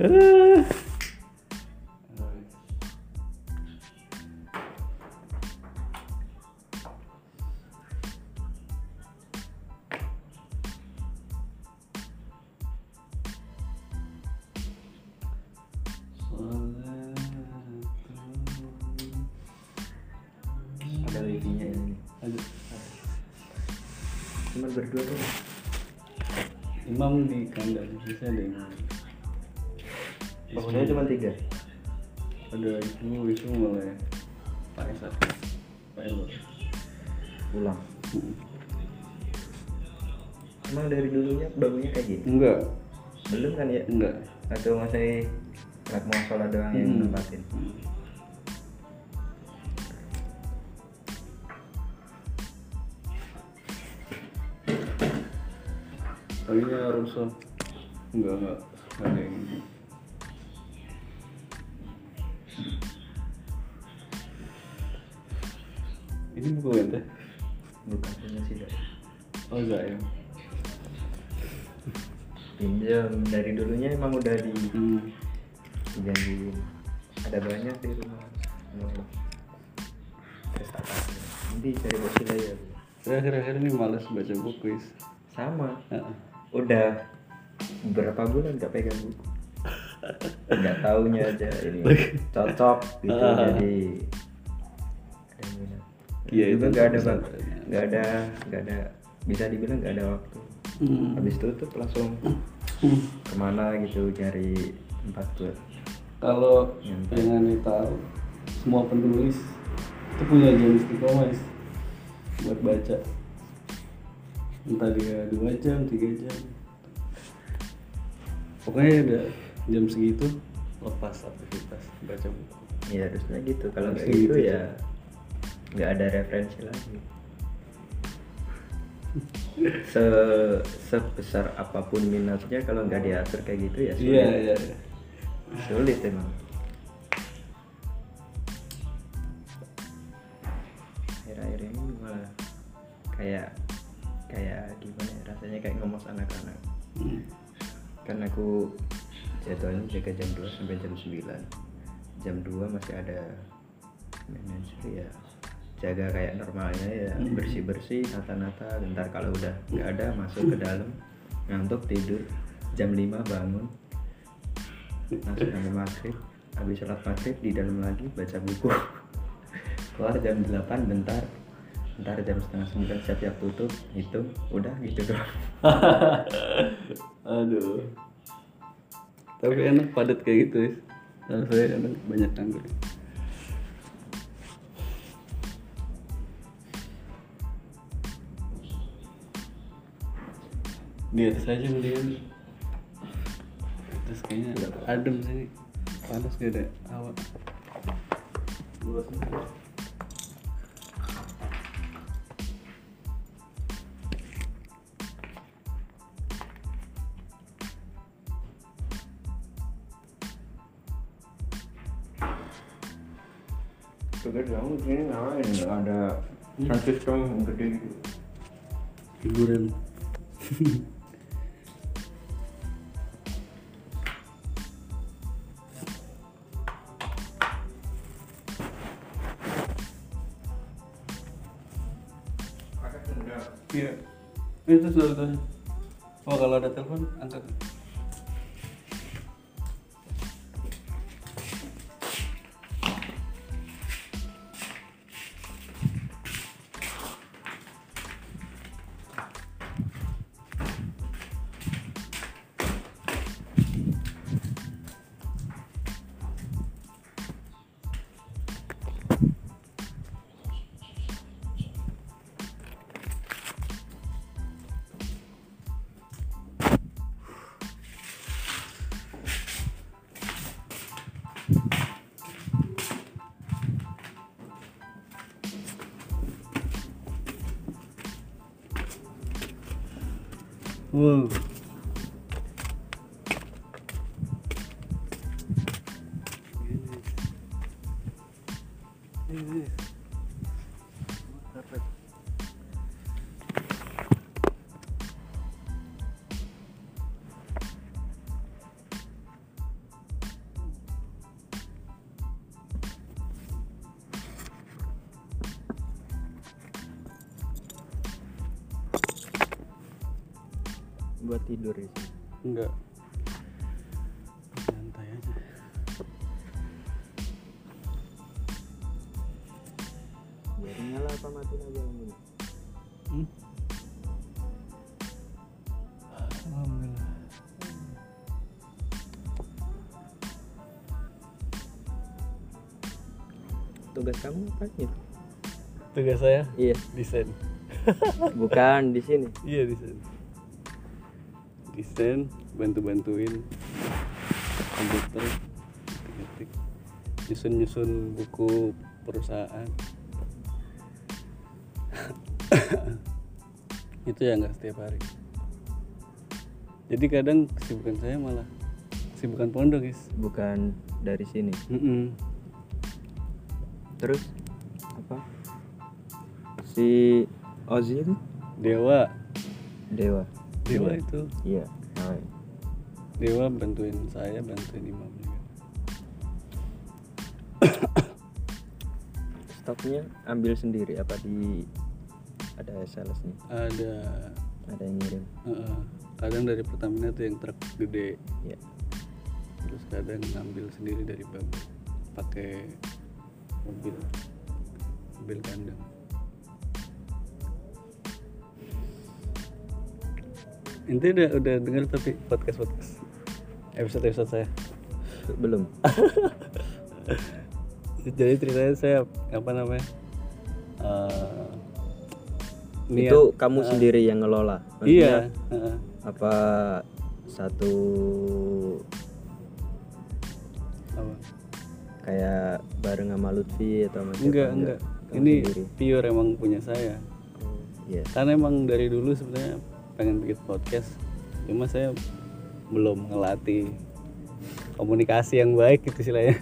Uh. Enggak, enggak. Enggak ada yang ini. Ini buku ente? bukan punya sih Dok. Oh, enggak ya. pinjam dari dulunya emang udah di Hmm. dijanjiin ada banyak di rumah mau prestasi nanti cari wasila ya Bu. Saya akhir-akhir ini malas baca buku, sama Heeh. udah berapa bulan gak pegang buku nggak taunya aja ini cocok gitu Ah. jadi Iya, itu nggak ada bang nggak ada nggak ada bisa dibilang nggak ada waktu Hmm. habis tutup langsung ke mana gitu cari tempat buat Kalau aneh tahu, semua penulis itu punya jam istiqomah Is, buat baca. Entah dia dua jam, tiga jam. Pokoknya udah jam segitu lepas aktivitas baca buku. ya harusnya gitu kalau nggak gitu gitu, ya nggak ada referensi lagi se sebesar apa pun minatnya kalau nggak diatur kayak gitu ya sulit Iya iya. iya. sulit emang akhir-akhir ini malah kayak kayak gimana ya rasanya kayak ngomong anak-anak Hmm. Kan aku jadwalnya jaga jam 2 sampai jam 9 jam 2 masih ada manajer ya. Jaga kayak normalnya ya bersih bersih nata nata bentar kalau udah nggak ada masuk ke dalam ngantuk tidur. Jam 5 bangun langsung sampai maghrib. Habis sholat maghrib di dalam lagi baca buku. Keluar jam 8 bentar bentar jam setengah sembilan siap-siap tutup hitung udah gitu doang Aduh. Tapi enak padat kayak gitu, Is. Kalau saya enak banyak anggur. Di atas aja mendingan. Terus kayaknya adem sini. Panas gak ada hawa. Luas banget. Tugas kamu sini ngapain? Nggak ada sound system gede gitu. hiburan iya itu sudah oh kalau ada telepon angkat Tugas kamu apa gitu? tugas saya Iya. desain Bukan di sini. iya desain desain bantu bantuin komputer ketik nyusun nyusun buku perusahaan itu ya nggak setiap hari jadi kadang kesibukan saya malah kesibukan pondok guys Bukan dari sini. Mm-mm. Terus apa? Si Ozzy itu dewa Dewa. dewa itu Iya. Oh, dewa bantuin saya bantuin imam juga Stoknya ambil sendiri apa di ada salesnya? ada Ada yang ngirim. Heeh. kadang dari Pertamina tuh yang truk gede Iya. terus kadang ngambil sendiri dari bab pakai mobil mobil kandang Inti udah udah dengar tapi podcast podcast episode episode saya Belum. jadi ceritanya saya apa namanya eh, niat- Itu kamu sendiri yang ngelola. Maksudnya iya heeh. Apa satu apa kayak bareng sama Lutfi atau sama enggak enggak ini sendiri. pure emang punya saya Iya. karena emang dari dulu sebenarnya pengen bikin podcast cuma saya belum ngelatih komunikasi yang baik gitu istilahnya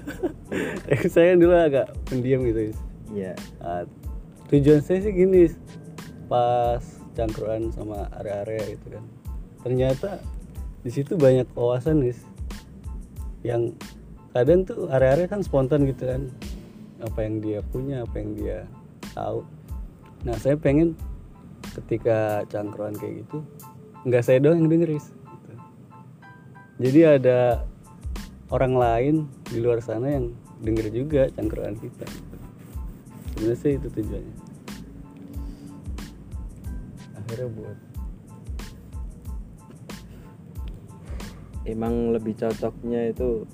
saya dulu agak pendiam gitu Is. Iya. Ah, tujuan saya sih gini pas cangkruan sama area-area itu kan ternyata di situ banyak wawasan Is. yang kadang tuh area-area kan spontan gitu kan apa yang dia punya apa yang dia tahu nah saya pengen ketika cangkruan kayak gitu nggak saya doang yang denger Is. Gitu. jadi ada orang lain di luar sana yang denger juga cangkruan kita gitu. sebenarnya sih itu tujuannya akhirnya buat Emang lebih cocoknya itu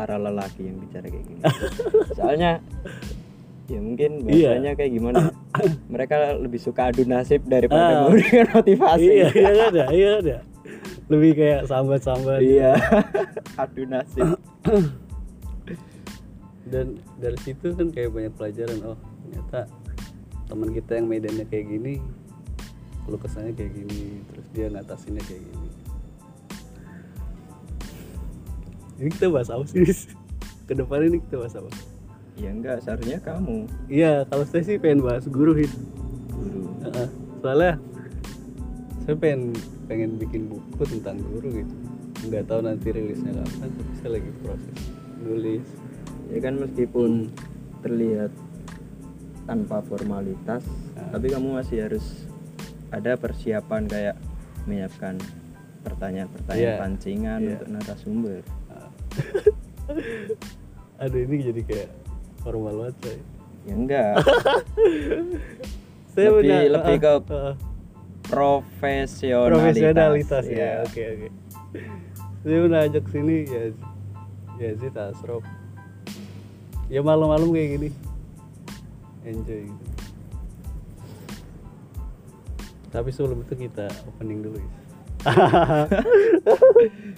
para lelaki yang bicara kayak gini. Soalnya ya mungkin Iya. bahasanya kayak gimana? Mereka lebih suka adu nasib daripada Ah. memberikan motivasi. iya iya ada iya ada lebih kayak sambat-sambat Iya. adu nasib. dan dari situ kan kayak banyak pelajaran oh ternyata teman kita yang medannya kayak gini kalau kesannya kayak gini terus dia ngatasinnya kayak gini ini kita bahas apa sih ke depan ini kita bahas apa Ya enggak, seharusnya kamu iya kalau saya sih pengen bahas guru Hid. guru. Heeh. soalnya saya pengen pengen bikin buku tentang guru gitu nggak tahu nanti rilisnya kapan tapi saya lagi proses nulis Ya kan meskipun terlihat tanpa formalitas, Ah. tapi kamu masih harus ada persiapan kayak menyiapkan pertanyaan-pertanyaan Iya. pancingan Iya. untuk narasumber. aduh ini jadi kayak formal banget saya Ya enggak, saya Lebih- punya- lebih ke ah. profesionalitas. profesionalitas ya Iya. oke oke. Saya udah ajak sini ya ya sih tasrop ya malam-malam kayak gini. Enjoy. Gitu tapi sebelum itu kita opening dulu ya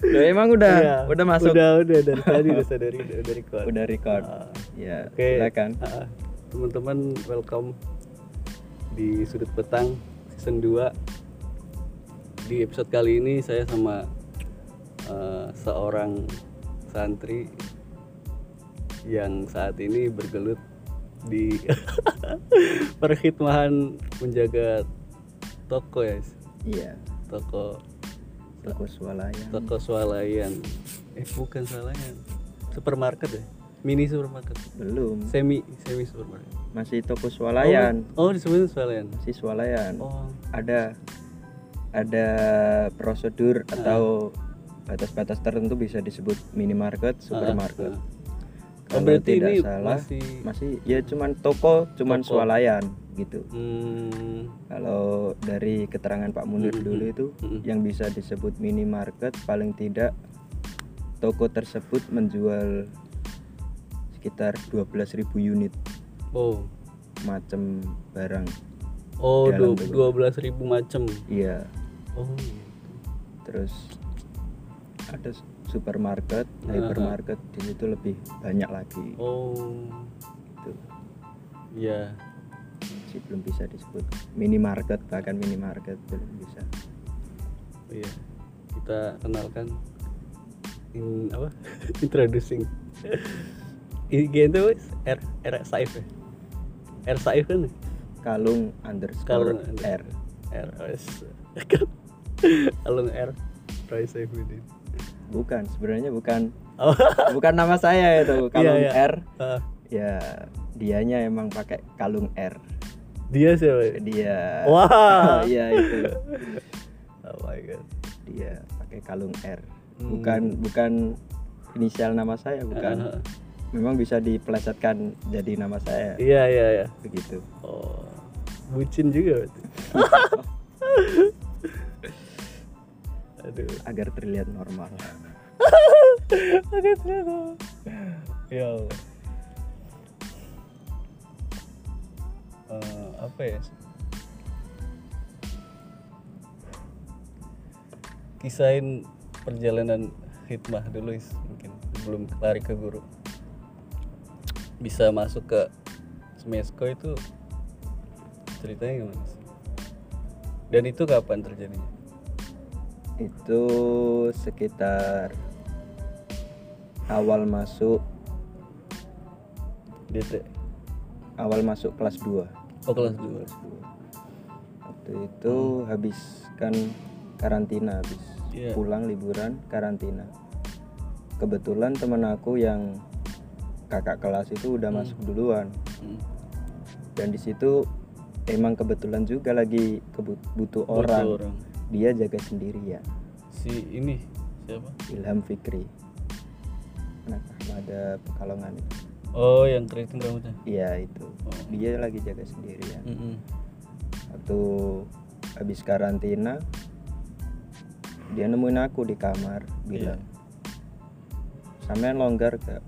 Loh, emang udah Iya, udah masuk. Udah udah dari tadi udah sadari udah, udah record. Udah record. Ah. ya, Oke, silakan. ah, teman-teman welcome di sudut petang season 2 di episode kali ini saya sama eh, seorang santri yang saat ini bergelut di perkhidmatan menjaga toko ya Iya, toko toko swalayan. toko swalayan eh bukan swalayan supermarket ya mini supermarket Belum, semi semi supermarket masih toko swalayan. oh, oh disebutnya swalayan Masih swalayan. oh Ada ada prosedur atau batas-batas tertentu bisa disebut minimarket, supermarket. ah. Kalau Oh, berarti tidak ini salah masih- masih ya cuman toko, cuman Toko. swalayan gitu. Hmm, Kalau dari keterangan Pak Munir Mm-mm. dulu itu Mm-mm. yang bisa disebut minimarket paling tidak toko tersebut menjual sekitar 12.000 unit oh, macam barang. oh, Dalam dua toko. belas ribu macam. Iya. Oh, Terus ada supermarket, Aha. hypermarket di situ lebih banyak lagi. oh, Itu ya. Sih belum bisa disebut minimarket bahkan minimarket belum bisa. Iya, kita kenalkan in apa? Introducing. IG itu R R Saif ya. R Saif kan? Kalung underscore Kalung R. R S. Kalung R Roy Saifuddin. Bukan, sebenarnya bukan Oh, bukan nama saya itu kalung Iya, iya. R. ah, Ya dianya emang pakai kalung R. dia siapa? Dia Wah. Iya itu. Oh my god. Dia pakai kalung R. Hmm. Bukan bukan inisial nama saya, bukan. Ah, Memang bisa dipelesetkan jadi nama saya. Iya iya iya. Begitu. Oh, bucin juga berarti. Aduh. Agar terlihat normal. Aduh, ternyata. Ya Allah. Eh, apa ya? Kisahin perjalanan hikmah dulu is mungkin sebelum lari ke guru. Bisa masuk ke Smesko itu ceritanya gimana? sih? Dan itu kapan terjadinya? Itu sekitar awal masuk DT. awal masuk kelas 2. Oh kelas 2 Waktu itu habis kan karantina habis Iya. pulang liburan karantina. Kebetulan temen aku yang kakak kelas itu udah masuk duluan Hmm. dan di situ emang kebetulan juga lagi kebut- butuh Butuh orang. orang. Dia jaga sendirian. Si ini siapa? Ilham Fikri. Anak Ahmada Pekalongan itu. Oh yang keriting rambutnya. Iya itu. Oh. Dia lagi jaga sendirian. Mm-mm. Waktu habis karantina dia nemuin aku di kamar bilang sampean longgar gak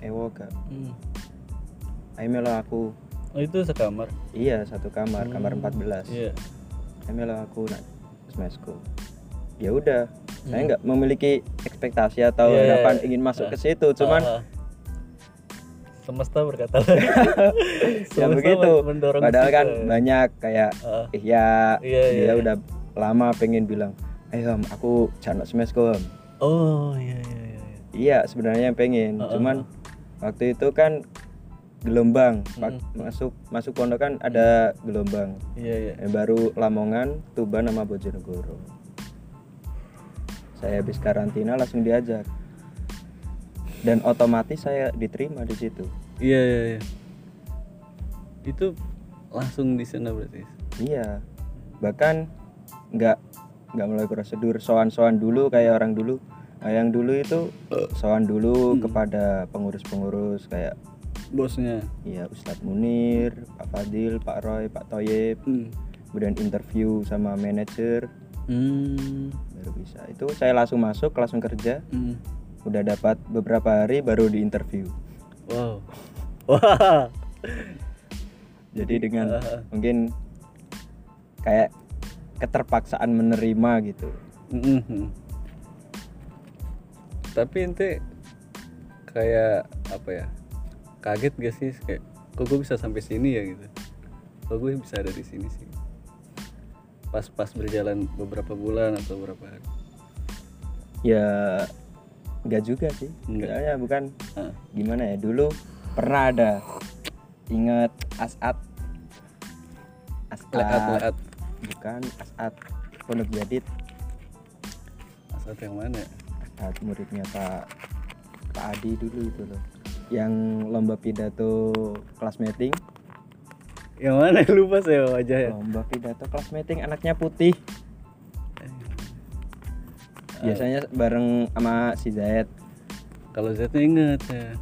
ewo gak Mm. ayo melo aku Oh itu sekamar. iya satu kamar kamar Hmm, 14 Iya. ayo melo aku nak smasko ya udah saya Hmm. nggak memiliki ekspektasi atau Iya, iya, harapan iya. ingin masuk Ah. ke situ cuman Ah. Semesta berkata ya Semesta begitu mendorong padahal kita. kan banyak kayak Ah. ya Iya, dia iya. udah lama pengen bilang eh Ham, aku jangan smasko Ham." Oh iya iya iya. iya. Iya sebenarnya pengen, Heeh. cuman waktu itu kan gelombang Mm. masuk masuk pondok kan ada gelombang Iya iya. baru Lamongan, Tuban sama Bojonegoro. Saya habis karantina langsung diajak dan otomatis saya diterima di situ. Iya iya iya. Itu langsung di sana berarti. Iya, bahkan nggak nggak mulai prosedur soan-soan dulu kayak orang dulu. Nah, yang dulu itu soan dulu kepada pengurus-pengurus kayak Bosnya. Iya, Ustadz Munir, Pak Fadil, Pak Roy, Pak Toyib, Hmm. kemudian interview sama manajer Hmm. baru bisa. Itu saya langsung masuk, langsung kerja, Hmm. Udah dapat beberapa hari baru di interview. Wow. Wah. Jadi dengan Ah. mungkin kayak keterpaksaan menerima gitu. Mhm. Tapi ente kayak apa ya? Kaget gak sih kayak kok gue bisa sampai sini ya gitu. Kok gue bisa ada di sini sih. Pas-pas berjalan beberapa bulan atau beberapa hari. Ya nggak juga sih. Nggak. Soalnya bukan Ah. gimana ya dulu pernah ada ingat Asat Asat bukan Asat Pondok Jadid Asal yang mana? ya? Asat muridnya Pak Pak Adi dulu itu loh yang lomba pidato kelas meeting Yang mana lupa saya wajahnya. lomba pidato kelas meeting anaknya putih biasanya bareng sama si Zayed Kalau Z inget ya.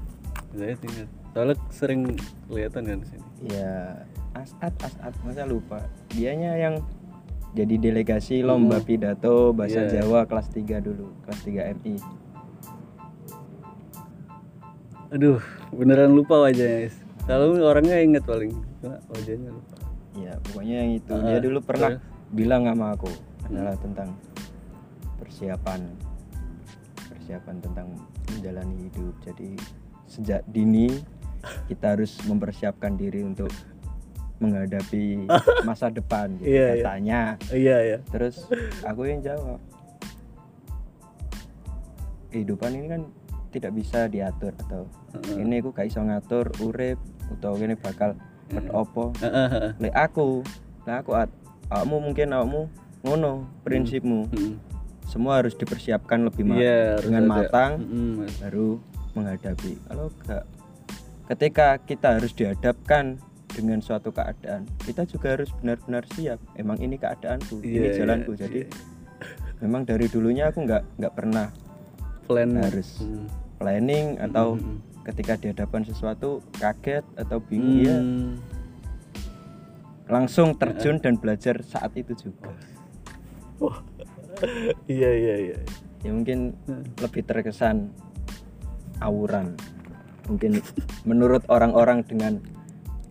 Z inget. Soalnya sering kelihatan kan di sini. ya Asad Asad masa lupa dianya yang jadi delegasi lomba pidato bahasa Iya. Jawa kelas 3 dulu kelas 3 MI Aduh, beneran lupa wajahnya. Is. Kalau orangnya inget paling, cuma wajahnya lupa. ya pokoknya yang itu Ah, dia dulu pernah terus? bilang sama aku adalah tentang persiapan persiapan tentang menjalani hidup. Jadi sejak dini kita harus mempersiapkan diri untuk menghadapi masa depan gitu. Iya, iya. katanya. Iya ya. terus aku yang jawab kehidupan ini kan tidak bisa diatur atau ini aku gak iso ngatur urip atau ini bakal ket opo. Lek aku lek aku at awakmu mungkin awakmu ngono prinsipmu semua harus dipersiapkan lebih ma- Iya, harus dengan ada. matang Mm-mm. baru menghadapi kalau enggak ketika kita harus dihadapkan dengan suatu keadaan kita juga harus benar-benar siap emang ini keadaanku ini Iya, jalanku iya, jadi iya. memang dari dulunya aku nggak nggak pernah Plan harus Hmm. planning atau Mm-mm. ketika dihadapkan sesuatu kaget atau bingung ya Hmm. langsung terjun dan belajar saat itu juga Iya iya iya. ya mungkin Hmm. lebih terkesan awuran mungkin menurut orang-orang dengan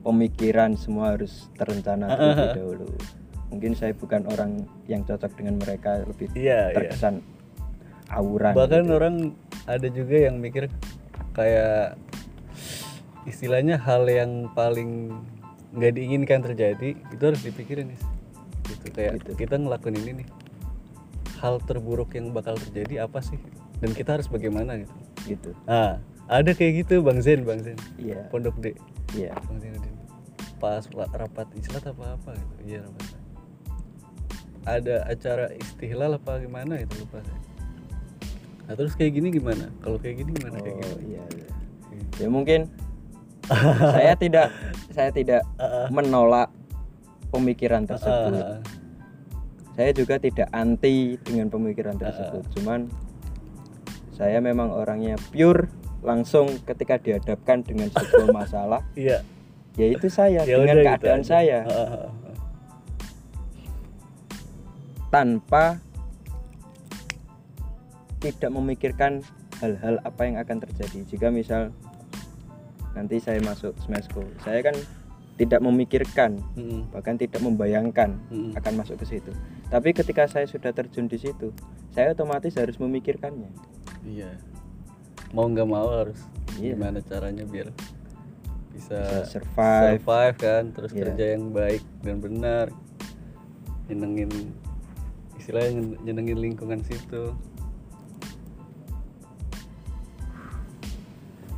pemikiran semua harus terencana terlebih dahulu mungkin saya bukan orang yang cocok dengan mereka lebih Iya iya. terkesan awuran Bahkan gitu. orang ada juga yang mikir kayak istilahnya hal yang paling nggak diinginkan terjadi itu harus dipikirin nih. Gitu kayak Gitu. kita ngelakuin ini nih. Hal terburuk yang bakal terjadi apa sih? Dan kita harus bagaimana gitu. gitu Ah, ada kayak gitu Bang Zen, Bang Zen. iya Pondok D. iya Bang Zainuddin. Pas rapat islat apa apa gitu. Iya rapat. Ada acara istihlal apa gimana itu lupa saya. Nah, terus kayak gini gimana? Kalau kayak gini gimana kayak oh gini? iya iya ya mungkin saya tidak saya tidak menolak pemikiran tersebut Ah, saya juga tidak anti dengan pemikiran tersebut cuman saya memang orangnya pure langsung ketika dihadapkan dengan sebuah masalah iya. yaitu saya Ya dengan udah gitu keadaan aja. saya Ah, ah, ah. tanpa tidak memikirkan hal-hal apa yang akan terjadi jika misal nanti saya masuk semesku saya kan tidak memikirkan Mm-mm. bahkan tidak membayangkan Mm-mm. akan masuk ke situ tapi ketika saya sudah terjun di situ saya otomatis harus memikirkannya Iya. Mau nggak mau harus Iya. gimana caranya biar bisa, Bisa survive. survive kan, terus Iya. kerja yang baik dan benar, nyenengin istilahnya nyen- nyenengin lingkungan situ.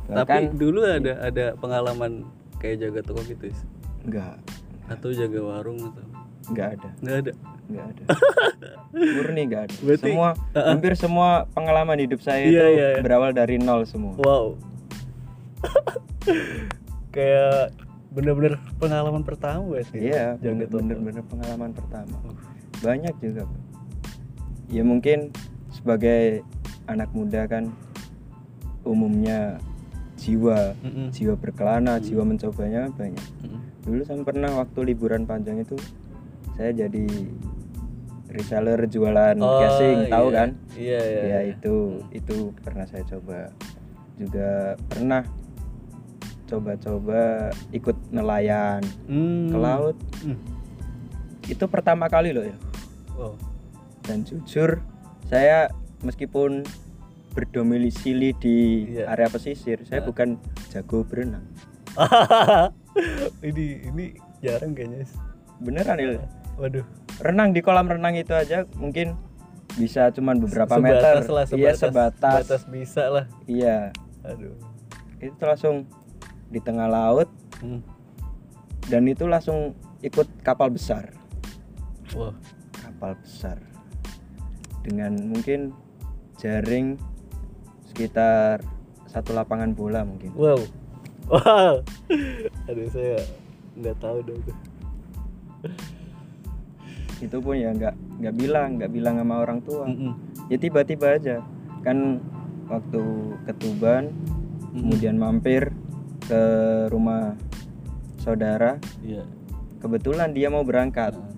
bahkan Tapi dulu ada ada pengalaman kayak jaga toko gitu, Is? enggak atau jaga warung atau enggak ada nggak ada. Enggak ada murni enggak ada Berarti- semua hampir semua pengalaman hidup saya Iya, itu iya, iya. berawal dari nol semua Wow. kayak bener-bener pengalaman pertama ya sih. iya bener-bener pengalaman pertama banyak juga Pak. ya mungkin sebagai anak muda kan umumnya jiwa Mm-mm. jiwa berkelana Hmm. jiwa mencobanya banyak Mm-mm. dulu saya pernah waktu liburan panjang itu saya jadi reseller jualan Oh, casing tahu iya. kan Iya iya. ya iya. itu itu pernah saya coba juga pernah coba-coba ikut nelayan Hmm. ke laut Hmm. itu pertama kali loh ya Wow. dan jujur saya meskipun berdomisili di Iya. area pesisir saya Ah. bukan jago berenang ini ini jarang kayaknya. Beneran Il. Waduh. renang di kolam renang itu aja mungkin bisa cuman beberapa sebatas meter lah, iya sebatas, sebatas bisa lah. iya Aduh. itu langsung di tengah laut Hmm. dan itu langsung ikut kapal besar Wah. kapal besar dengan mungkin jaring sekitar satu lapangan bola mungkin Wow. Wow. Aduh saya nggak tahu dong itu pun ya nggak nggak bilang nggak bilang sama orang tua. Mm-mm. ya tiba-tiba aja. Kan waktu ketuban kemudian mampir ke rumah saudara iya. kebetulan dia mau berangkat. Ah.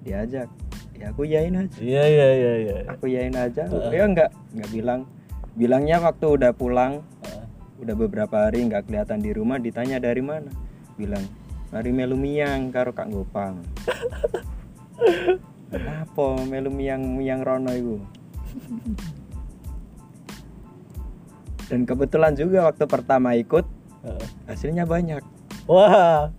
diajak. Ya aku yain aja. Iya iya iya iya. Aku yain aja. Ya enggak enggak bilang. Bilangnya waktu udah pulang Ah. udah beberapa hari nggak kelihatan di rumah ditanya dari mana? Bilang mari melu miang karo kak gopang apa melu miang miang rono itu dan kebetulan juga waktu pertama ikut hasilnya banyak. Wah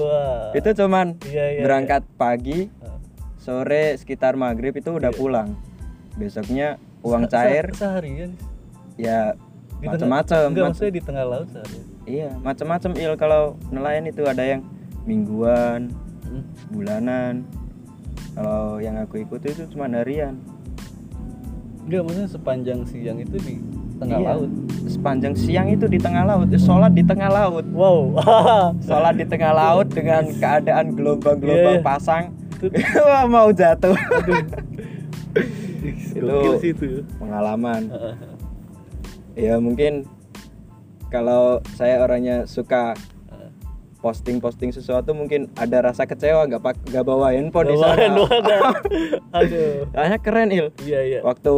wah. Itu cuman iya iya berangkat pagi Ah. sore sekitar maghrib itu udah pulang. Besoknya uang Se- cair. se- seharian? Ya macam-macam enggak Mac- maksudnya di tengah laut seharian? Iya macam-macam il kalau nelayan itu ada yang mingguan Hmm. bulanan kalau yang aku ikuti itu cuma harian. Enggak maksudnya sepanjang siang itu di tengah Iya. laut? Sepanjang siang itu di tengah laut eh, sholat di tengah laut. Wow. Sholat di tengah laut dengan keadaan gelombang-gelombang Iya, iya. pasang. Wah, mau jatuh. Sih itu. pengalaman. Ya mungkin kalau saya orangnya suka. Posting-posting sesuatu mungkin ada rasa kecewa nggak pak nggak bawa handphone di sana. Aduh. Kayaknya keren il. Iya iya. Waktu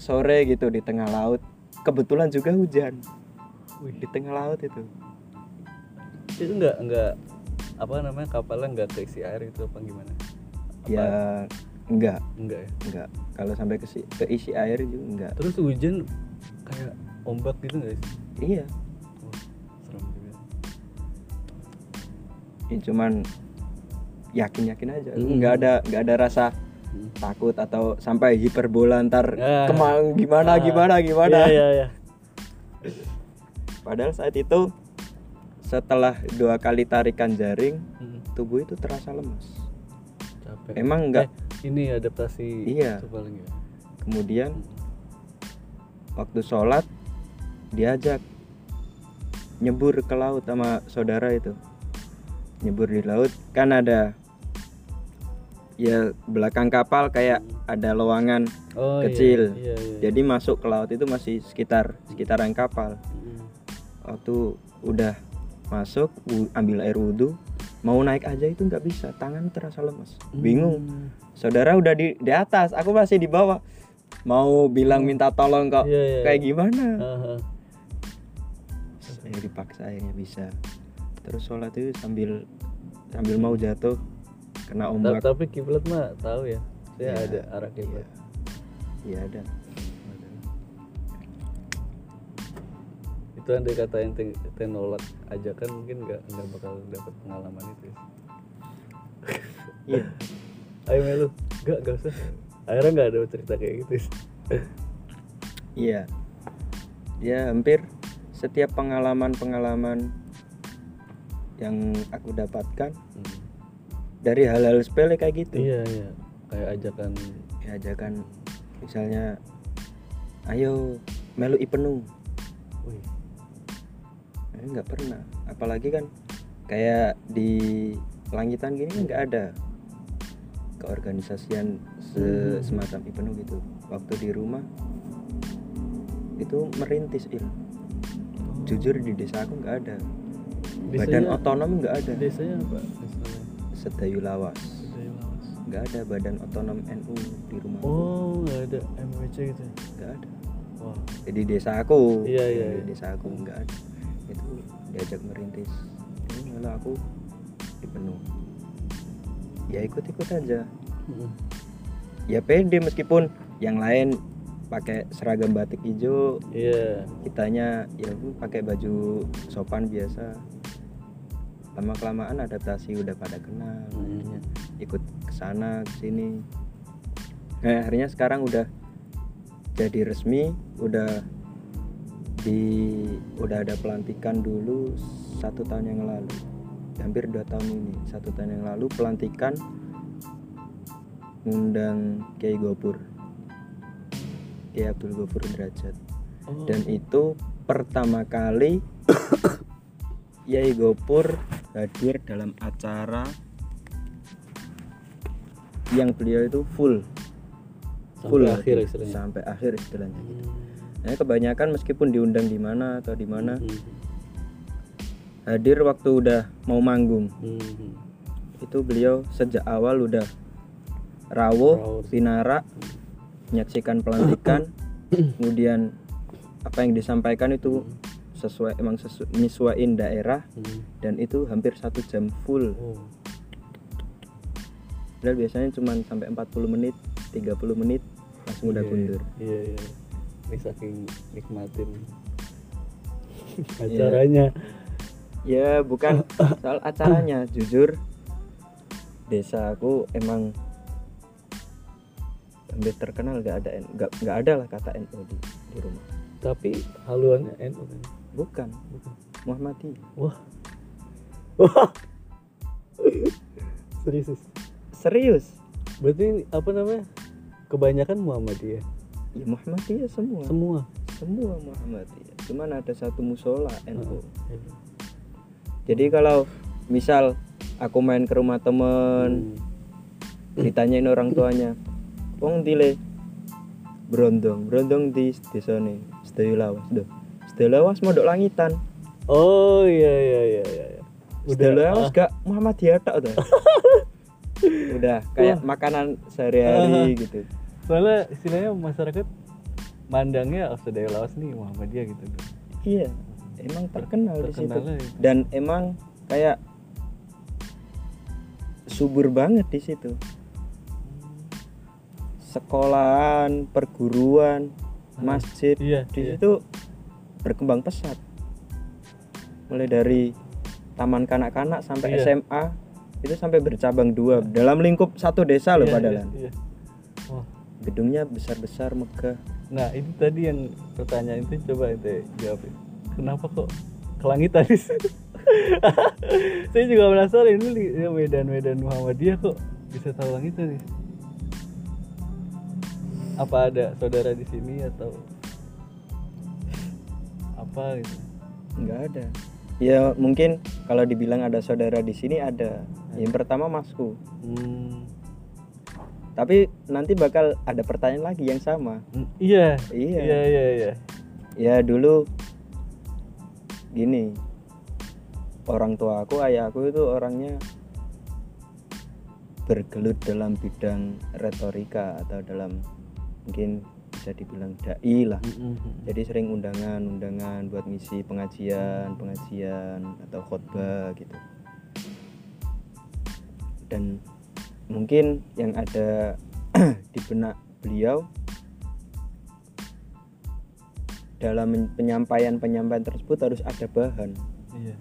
sore gitu di tengah laut kebetulan juga hujan. Wih. di tengah laut itu. Itu enggak enggak apa namanya kapalnya enggak keisi air itu apa gimana? Apa? ya enggak enggak ya? Enggak kalau sampai ke keisi air juga enggak terus hujan kayak ombak gitu enggak sih? Iya ini cuman yakin yakin aja Hmm. nggak ada nggak ada rasa Hmm. takut atau sampai hiperbola ntar Ah. kemang gimana Ah. gimana gimana iya iya iya padahal saat itu setelah dua kali tarikan jaring Hmm, tubuh itu terasa lemas capek emang enggak Eh, ini adaptasi Iya. ya kemudian waktu sholat diajak nyebur ke laut sama saudara itu nyebur di laut kan ada ya belakang kapal kayak ada lowongan oh Kecil. iya, iya, iya. jadi masuk ke laut itu masih sekitar sekitaran kapal. Waktu udah masuk ambil air wudhu mau naik aja itu nggak bisa tangan terasa lemas. Bingung. Hmm. saudara udah di di atas aku masih di bawah. Mau bilang minta tolong kok Iya, iya, kayak gimana? Ah, ah. saya dipaksa akhirnya bisa terus sholat itu sambil sambil mau jatuh kena ombak. tapi kiblat mah tahu ya saya Iya, ada arah kiblat. iya. Ada. Itu andai kata yang te- te nolak ajakan mungkin nggak nggak bakal dapat pengalaman itu ya. iya. Ayo melu. Nggak nggak usah. Akhirnya nggak ada cerita kayak gitu. Iya. Ya hampir setiap pengalaman-pengalaman yang aku dapatkan Hmm. dari hal-hal sepele kayak gitu. Iya iya. Kayak ajakan. Ya ajakan misalnya ayo melu penuh. Wih. Eh, nggak pernah. Apalagi kan kayak di langitan gini kan nggak ada keorganisasian se- semacam Ipenu gitu. Waktu di rumah itu merintis il. Jujur di desa aku nggak ada badan Desanya- otonom nggak ada? desanya apa? Desanya sedayu lawas. Daya Lawas. nggak ada badan otonom NU di rumah oh nggak ada MWC gitu ya? Nggak ada. Wah. Jadi desa aku. Iya, iya, iya. desa aku nggak ada. Itu diajak merintis. Ini malah aku dipenuh ya ikut ikut aja ya pede meskipun yang lain pakai seragam batik hijau. Iya. Kitanya ya pakai baju sopan biasa lama kelamaan adaptasi udah pada kenal Hmm. akhirnya ikut ke sana ke sini. Nah akhirnya sekarang udah jadi resmi udah di udah ada pelantikan dulu satu tahun yang lalu. Hampir dua tahun ini satu tahun yang lalu pelantikan ngundang Kiai Gopur Kiai Abdul Gopur Derajat. Oh. Dan itu pertama kali Kiai Gopur hadir dalam acara yang beliau itu full Sampai full akhir istilahnya. sampai akhir istilahnya gitu. Hmm. Nah, kebanyakan meskipun diundang di mana atau di mana Hmm. hadir waktu udah mau manggung Hmm. itu beliau sejak awal udah Rawuh. pinara, menyaksikan pelantikan, kemudian apa yang disampaikan itu sesuai emang sesuai nyesuaiin daerah Hmm. dan itu hampir satu jam full. Oh. Padahal biasanya cuma sampai 40 menit, 30 menit langsung udah Iya, kundur. Iya, iya. Ini saking nikmatin Iya. acaranya. Ya bukan soal acaranya, jujur desa aku emang hampir terkenal gak ada nggak nggak ada lah kata NU di, di rumah. Tapi haluannya NU kan. Bukan, Bukan. Muhammadiyah. Wah. Wah. Serius. Serius? Berarti apa namanya? Kebanyakan Muhammadiyah. Ya Muhammadiyah semua. Semua. Semua Muhammadiyah. Cuman ada satu musola NU. Heeh. Jadi kalau misal aku main ke rumah temen, Hmm. ditanyain orang tuanya, "Wong dile brondong, brondong di desa nih, Sedayu Lawas, doh. Sedayu Lawas modok langitan. Oh iya iya iya iya. Udah Lawas ah, gak Muhammadiyah tok tuh. Udah kayak makanan sehari-hari gitu. soalnya istilahnya masyarakat mandangnya oh sudah lawas nih Muhammadiyah gitu. Iya, emang terkenal di situ. Itu. Dan emang kayak subur banget di situ. Sekolahan, perguruan, masjid Iya, di iya. situ berkembang pesat. Mulai dari taman kanak-kanak sampai Iya. SMA itu sampai bercabang dua dalam lingkup satu desa loh Iya, padahal. iya, iya. Wah. Gedungnya besar-besar megah. Nah ini tadi yang pertanyaan itu coba itu jawabin. Kenapa kok kelangitan sih? Saya juga penasaran ini ya Medan-Medan Muhammadiyah kok bisa tahu langitan nih? Apa ada saudara di sini atau apa gitu? nggak ada. Ya mungkin kalau dibilang ada saudara di sini ada. Yang pertama masku. Hmm, tapi nanti bakal ada pertanyaan lagi yang sama. Iya, Iya. iya, iya, iya. ya dulu gini. Orang tua aku ayah aku itu orangnya bergelut dalam bidang retorika atau dalam mungkin bisa dibilang dai lah Hmm, hmm, hmm. jadi sering undangan-undangan buat ngisi pengajian pengajian atau khotbah gitu dan mungkin yang ada di benak beliau dalam penyampaian-penyampaian tersebut harus ada bahan Iya.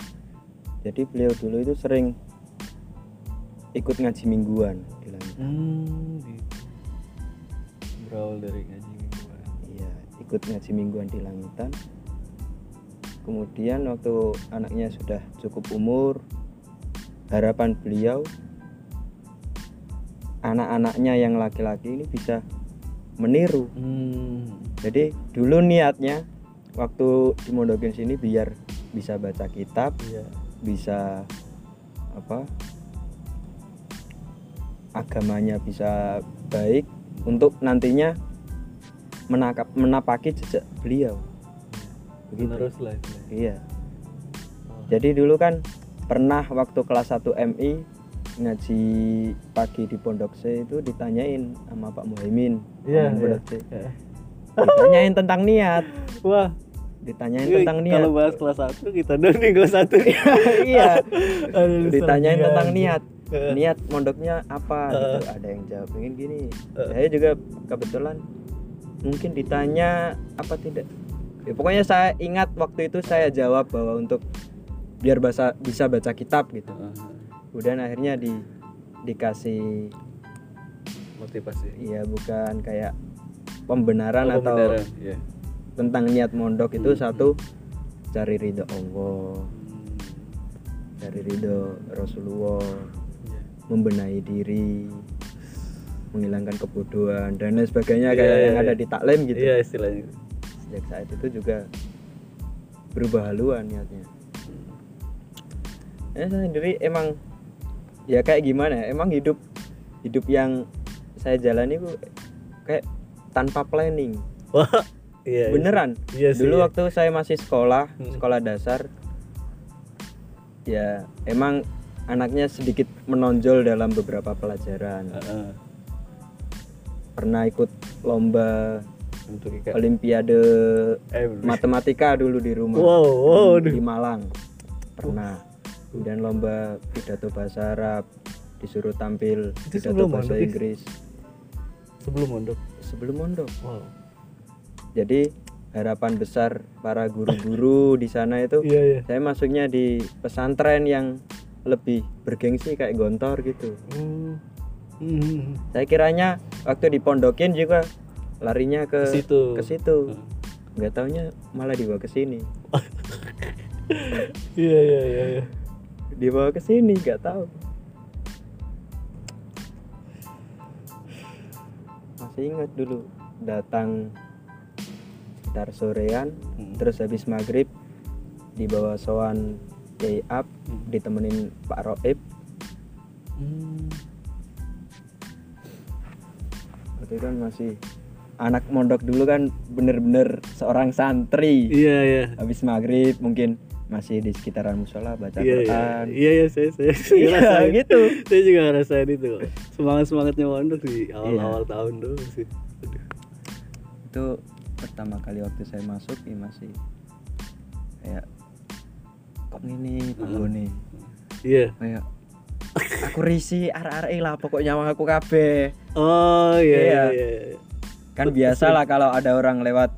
jadi beliau dulu itu sering ikut ngaji mingguan. Hmm, gitu. Berawal dari ngaji ikut ngaji mingguan di langitan. Kemudian waktu anaknya sudah cukup umur, harapan beliau anak-anaknya yang laki-laki ini bisa meniru. Hmm. Jadi dulu niatnya waktu di Mondokin sini biar bisa baca kitab, Iya. bisa apa? agamanya bisa baik untuk nantinya menakap menapaki jejak beliau. Begitu. Terus lah istilahnya. Iya. Oh. Jadi dulu kan pernah waktu kelas 1 MI ngaji pagi di Pondok C itu ditanyain sama Pak Muhaimin Iya, Pondok iya. C. Iya. Ditanyain tentang niat, Wah, ditanyain ini tentang niat. kalau bahas kelas 1 kita dong di kelas 1. iya. Aduh, Ditanyain serem tentang aja. niat. Heeh. Niat mondoknya apa gitu. Ada yang jawab ingin gini. Saya juga kebetulan mungkin ditanya apa tidak. Ya, pokoknya saya ingat waktu itu saya jawab bahwa untuk biar bahasa bisa baca kitab gitu. Kemudian akhirnya di dikasih motivasi. ya bukan kayak pembenaran Oh, atau pembenaran, iya. tentang niat mondok itu Hmm, satu cari ridho Allah, Hmm, cari ridho Rasulullah, iya. membenahi diri, menghilangkan kebodohan dan lain sebagainya Iya, kayak iya, yang ada iya. di taklim gitu. Iya istilahnya. Sejak saat itu juga berubah haluan niatnya. Ya, saya sendiri emang ya kayak gimana ya? Emang hidup hidup yang saya jalani itu kayak tanpa planning wah iya iya. beneran Iya sih, dulu iya. waktu saya masih sekolah Hmm. sekolah dasar ya emang anaknya sedikit menonjol dalam beberapa pelajaran Heeh. Pernah ikut lomba olimpiade eh matematika dulu di rumah. Wow wow di aduh. Malang. Pernah. Kemudian lomba pidato bahasa Arab disuruh tampil Itu pidato sebelum bahasa mondok, Is? Inggris. Sebelum mondok? Sebelum mondok. Wow. Jadi harapan besar para guru-guru di sana itu iya iya. saya masuknya di pesantren yang lebih bergengsi kayak gontor gitu. Hmm. Hmm. saya kiranya waktu dipondokin juga larinya ke situ. ke situ Hmm. nggak taunya malah dibawa ke sini iya iya iya iya dibawa ke sini nggak tahu masih ingat dulu datang sekitar sorean Hmm. terus habis maghrib dibawa sowan Kiai Up Hmm. ditemenin Pak Roib Hmm. Itu kan masih anak mondok dulu kan bener-bener seorang santri iya iya habis maghrib mungkin masih di sekitaran musola baca iya iya Quran iya iya saya saya, saya Iya, ngerasain. gitu. saya juga ngerasain itu semangat semangatnya mondok di awal Iya. awal tahun dulu sih Aduh. itu pertama kali waktu saya masuk ya masih kayak kok gini penggone iya kayak aku risi arek-arek lah pokoknya mau aku kabeh. Oh iya iya. Iya. iya. Kan biasa lah kalau ada orang lewat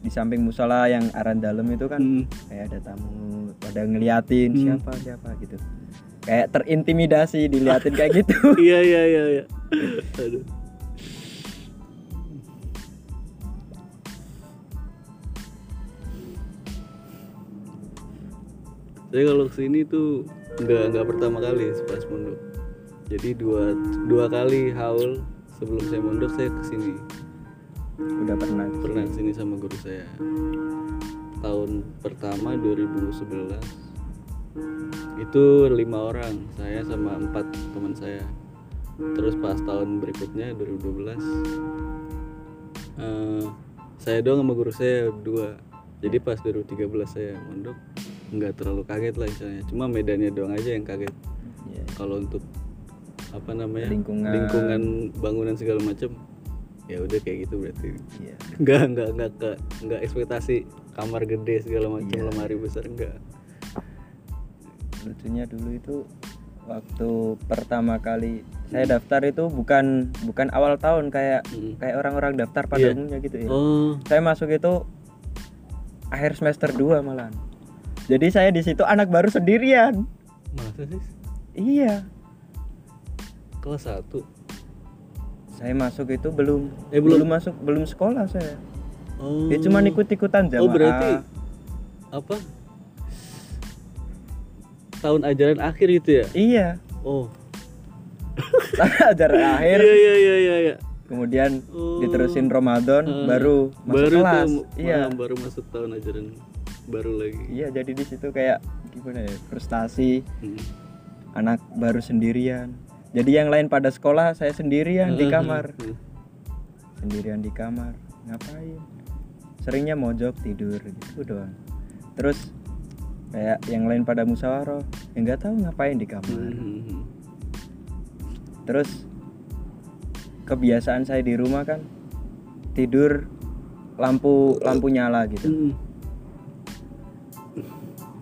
di samping musola yang aran dalam itu kan Hmm. kayak ada tamu pada ngeliatin Hmm. siapa siapa gitu. Kayak terintimidasi diliatin kayak gitu. Iya iya iya iya. Aduh. Saya kalau ke sini tuh nggak nggak pertama kali pas mondok jadi dua dua kali haul sebelum saya mondok saya ke sini. Udah pernah pernah ke sini sama guru saya. Tahun pertama 2011 itu lima orang saya sama empat teman saya. Terus pas tahun berikutnya 2012 eh, saya doang sama guru saya dua. Jadi pas 2013 saya mondok nggak terlalu kaget lah istilahnya cuma medannya doang aja yang kaget Iya. kalau untuk apa namanya Lingkungan. lingkungan bangunan segala macam ya udah kayak gitu berarti iya nggak nggak nggak ke nggak ekspektasi kamar gede segala macam Iya. lemari besar enggak lucunya dulu itu waktu pertama kali saya daftar itu bukan bukan awal tahun kayak Hmm. kayak orang-orang daftar pada Iya. umumnya gitu ya oh saya masuk itu akhir semester 2 malahan jadi saya di situ anak baru sendirian. Masa sih? Iya. Kelas satu. Saya masuk itu belum Eh, belum. belum masuk belum sekolah saya. Oh. Ya cuma ikut ikutan jamaah. Oh berarti apa? Tahun ajaran akhir itu ya? Iya. Oh. Ajaran akhir. iya iya iya iya, iya. kemudian Oh. diterusin Ramadan Eh, baru masuk baru kelas. tuh iya. baru masuk tahun ajaran baru lagi. Iya jadi di situ kayak gimana ya frustasi. Hmm. anak baru sendirian. Jadi yang lain pada sekolah saya sendirian di Hmm, kamar. hmm. sendirian di kamar. Ngapain? Seringnya mojok tidur gitu doang. Terus kayak yang lain pada musyawarah ya nggak tahu ngapain di kamar. Hmm, hmm, hmm. terus kebiasaan saya di rumah kan tidur lampu lampu nyala gitu. Hmm.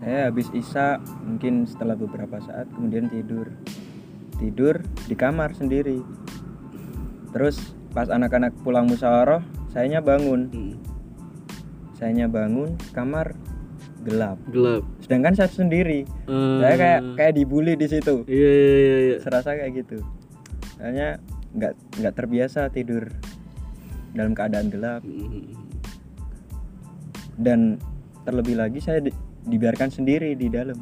Saya habis isya mungkin setelah beberapa saat kemudian tidur. Tidur di kamar sendiri. Terus pas anak-anak pulang musyawarah sayanya bangun. Hmm. sayanya bangun kamar gelap. Gelap. Sedangkan saya sendiri. Eh, saya kayak kayak dibully di situ. Iya iya iya iya. Serasa kayak gitu. Soalnya nggak nggak terbiasa tidur dalam keadaan gelap. Hmm, dan terlebih lagi saya di- dibiarkan sendiri di dalam.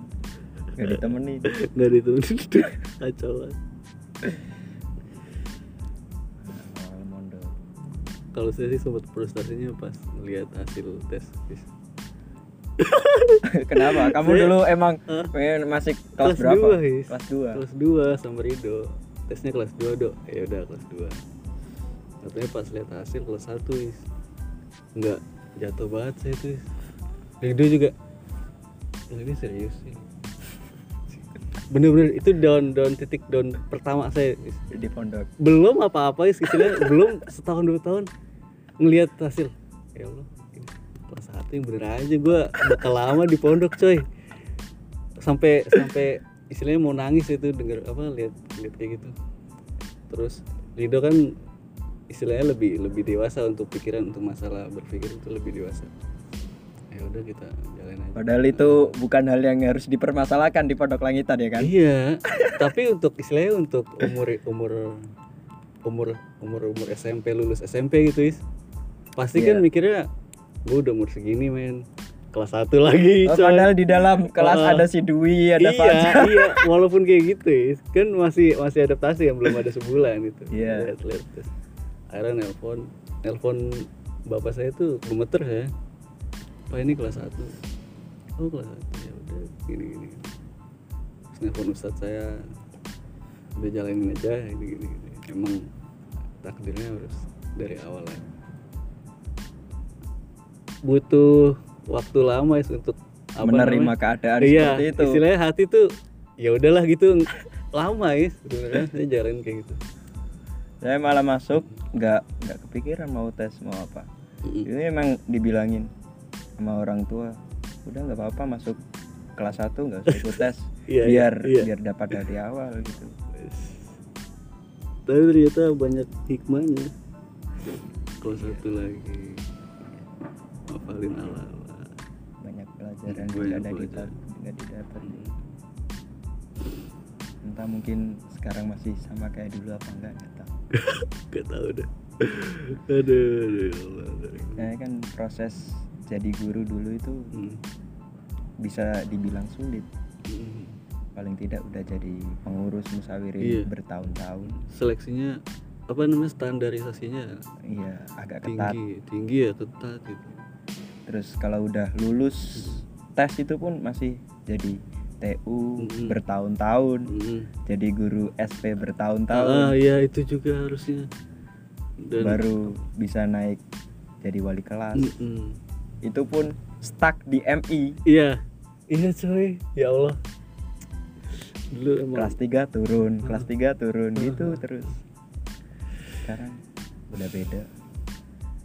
Nggak ditemenin nggak ditemenin kacau kalau saya sih sempat frustasinya pas ngelihat hasil tes kenapa? Kamu Saya- dulu emang pengen masih kelas, kelas berapa? Dua, His. kelas 2 kelas 2 sama Rido. Tesnya kelas 2 dok. Ya udah kelas katanya pas lihat hasil kelas satu is nggak jatuh banget saya is Rido juga "Ya, ini serius sih bener-bener itu down down titik down pertama saya. Di pondok. Belum apa-apa is istilahnya belum setahun dua tahun ngelihat hasil. Ya Allah ini kelas satu yang bener aja gue bakal lama di pondok coy. Sampai sampai istilahnya mau nangis itu denger apa lihat lihat kayak gitu. Terus Rido kan istilahnya lebih lebih dewasa untuk pikiran untuk masalah berpikir itu lebih dewasa ya udah kita jalan aja. Padahal itu bukan hal yang harus dipermasalahkan di pondok langitan ya kan? Iya, tapi untuk istilahnya untuk umur umur umur umur umur SMP lulus SMP gitu is, pasti kan Iya. mikirnya gue udah umur segini men. Kelas satu lagi Oh, coy." padahal di dalam kelas Oh. ada si Dwi ada iya Fajar. iya. Walaupun kayak gitu is, kan masih masih adaptasi yang belum ada sebulan itu. Iya. lihat lihat terus akhirnya nelpon nelpon bapak saya tuh gemeter saya pak ini kelas satu. Oh kelas satu. Ya udah gini gini. Terus nelpon ustadz saya udah jalanin aja ini gini, gini. emang takdirnya harus dari awal ya. Butuh waktu lama is untuk apa menerima namanya? keadaan iya, seperti itu. istilahnya hati tuh ya udahlah gitu lama is sebenarnya. Saya jalanin kayak gitu. Saya malah masuk nggak nggak kepikiran mau tes mau apa. Ini emang dibilangin sama orang tua udah nggak apa-apa masuk kelas 1 nggak usah ikut tes. Iya, iya, biar iya. biar dapat dari awal gitu. Tapi ternyata banyak hikmahnya. Kalau satu lagi. Ngapalin ala banyak pelajaran yang ada pelajaran. didapat nggak didapat entah mungkin sekarang masih sama kayak dulu apa enggak nggak tahu. Gak tau dah aduh aduh ya aduh. saya kan proses jadi guru dulu itu Hmm. bisa dibilang sulit Hmm. paling tidak udah jadi pengurus musawirin Iya. bertahun-tahun seleksinya apa namanya standarisasinya iya agak ketat tinggi tinggi ya ketat gitu terus kalau udah lulus tes itu pun masih jadi TU Mm-mm. bertahun-tahun Mm. jadi guru SP ah bertahun-tahun iya itu juga harusnya dan baru bisa naik jadi wali kelas Mm-mm. Itu pun stuck di MI iya. Iya coy. Ya Allah. Dulu emang kelas 3 turun Hmm. kelas 3 turun Hmm. gitu terus. Sekarang udah beda.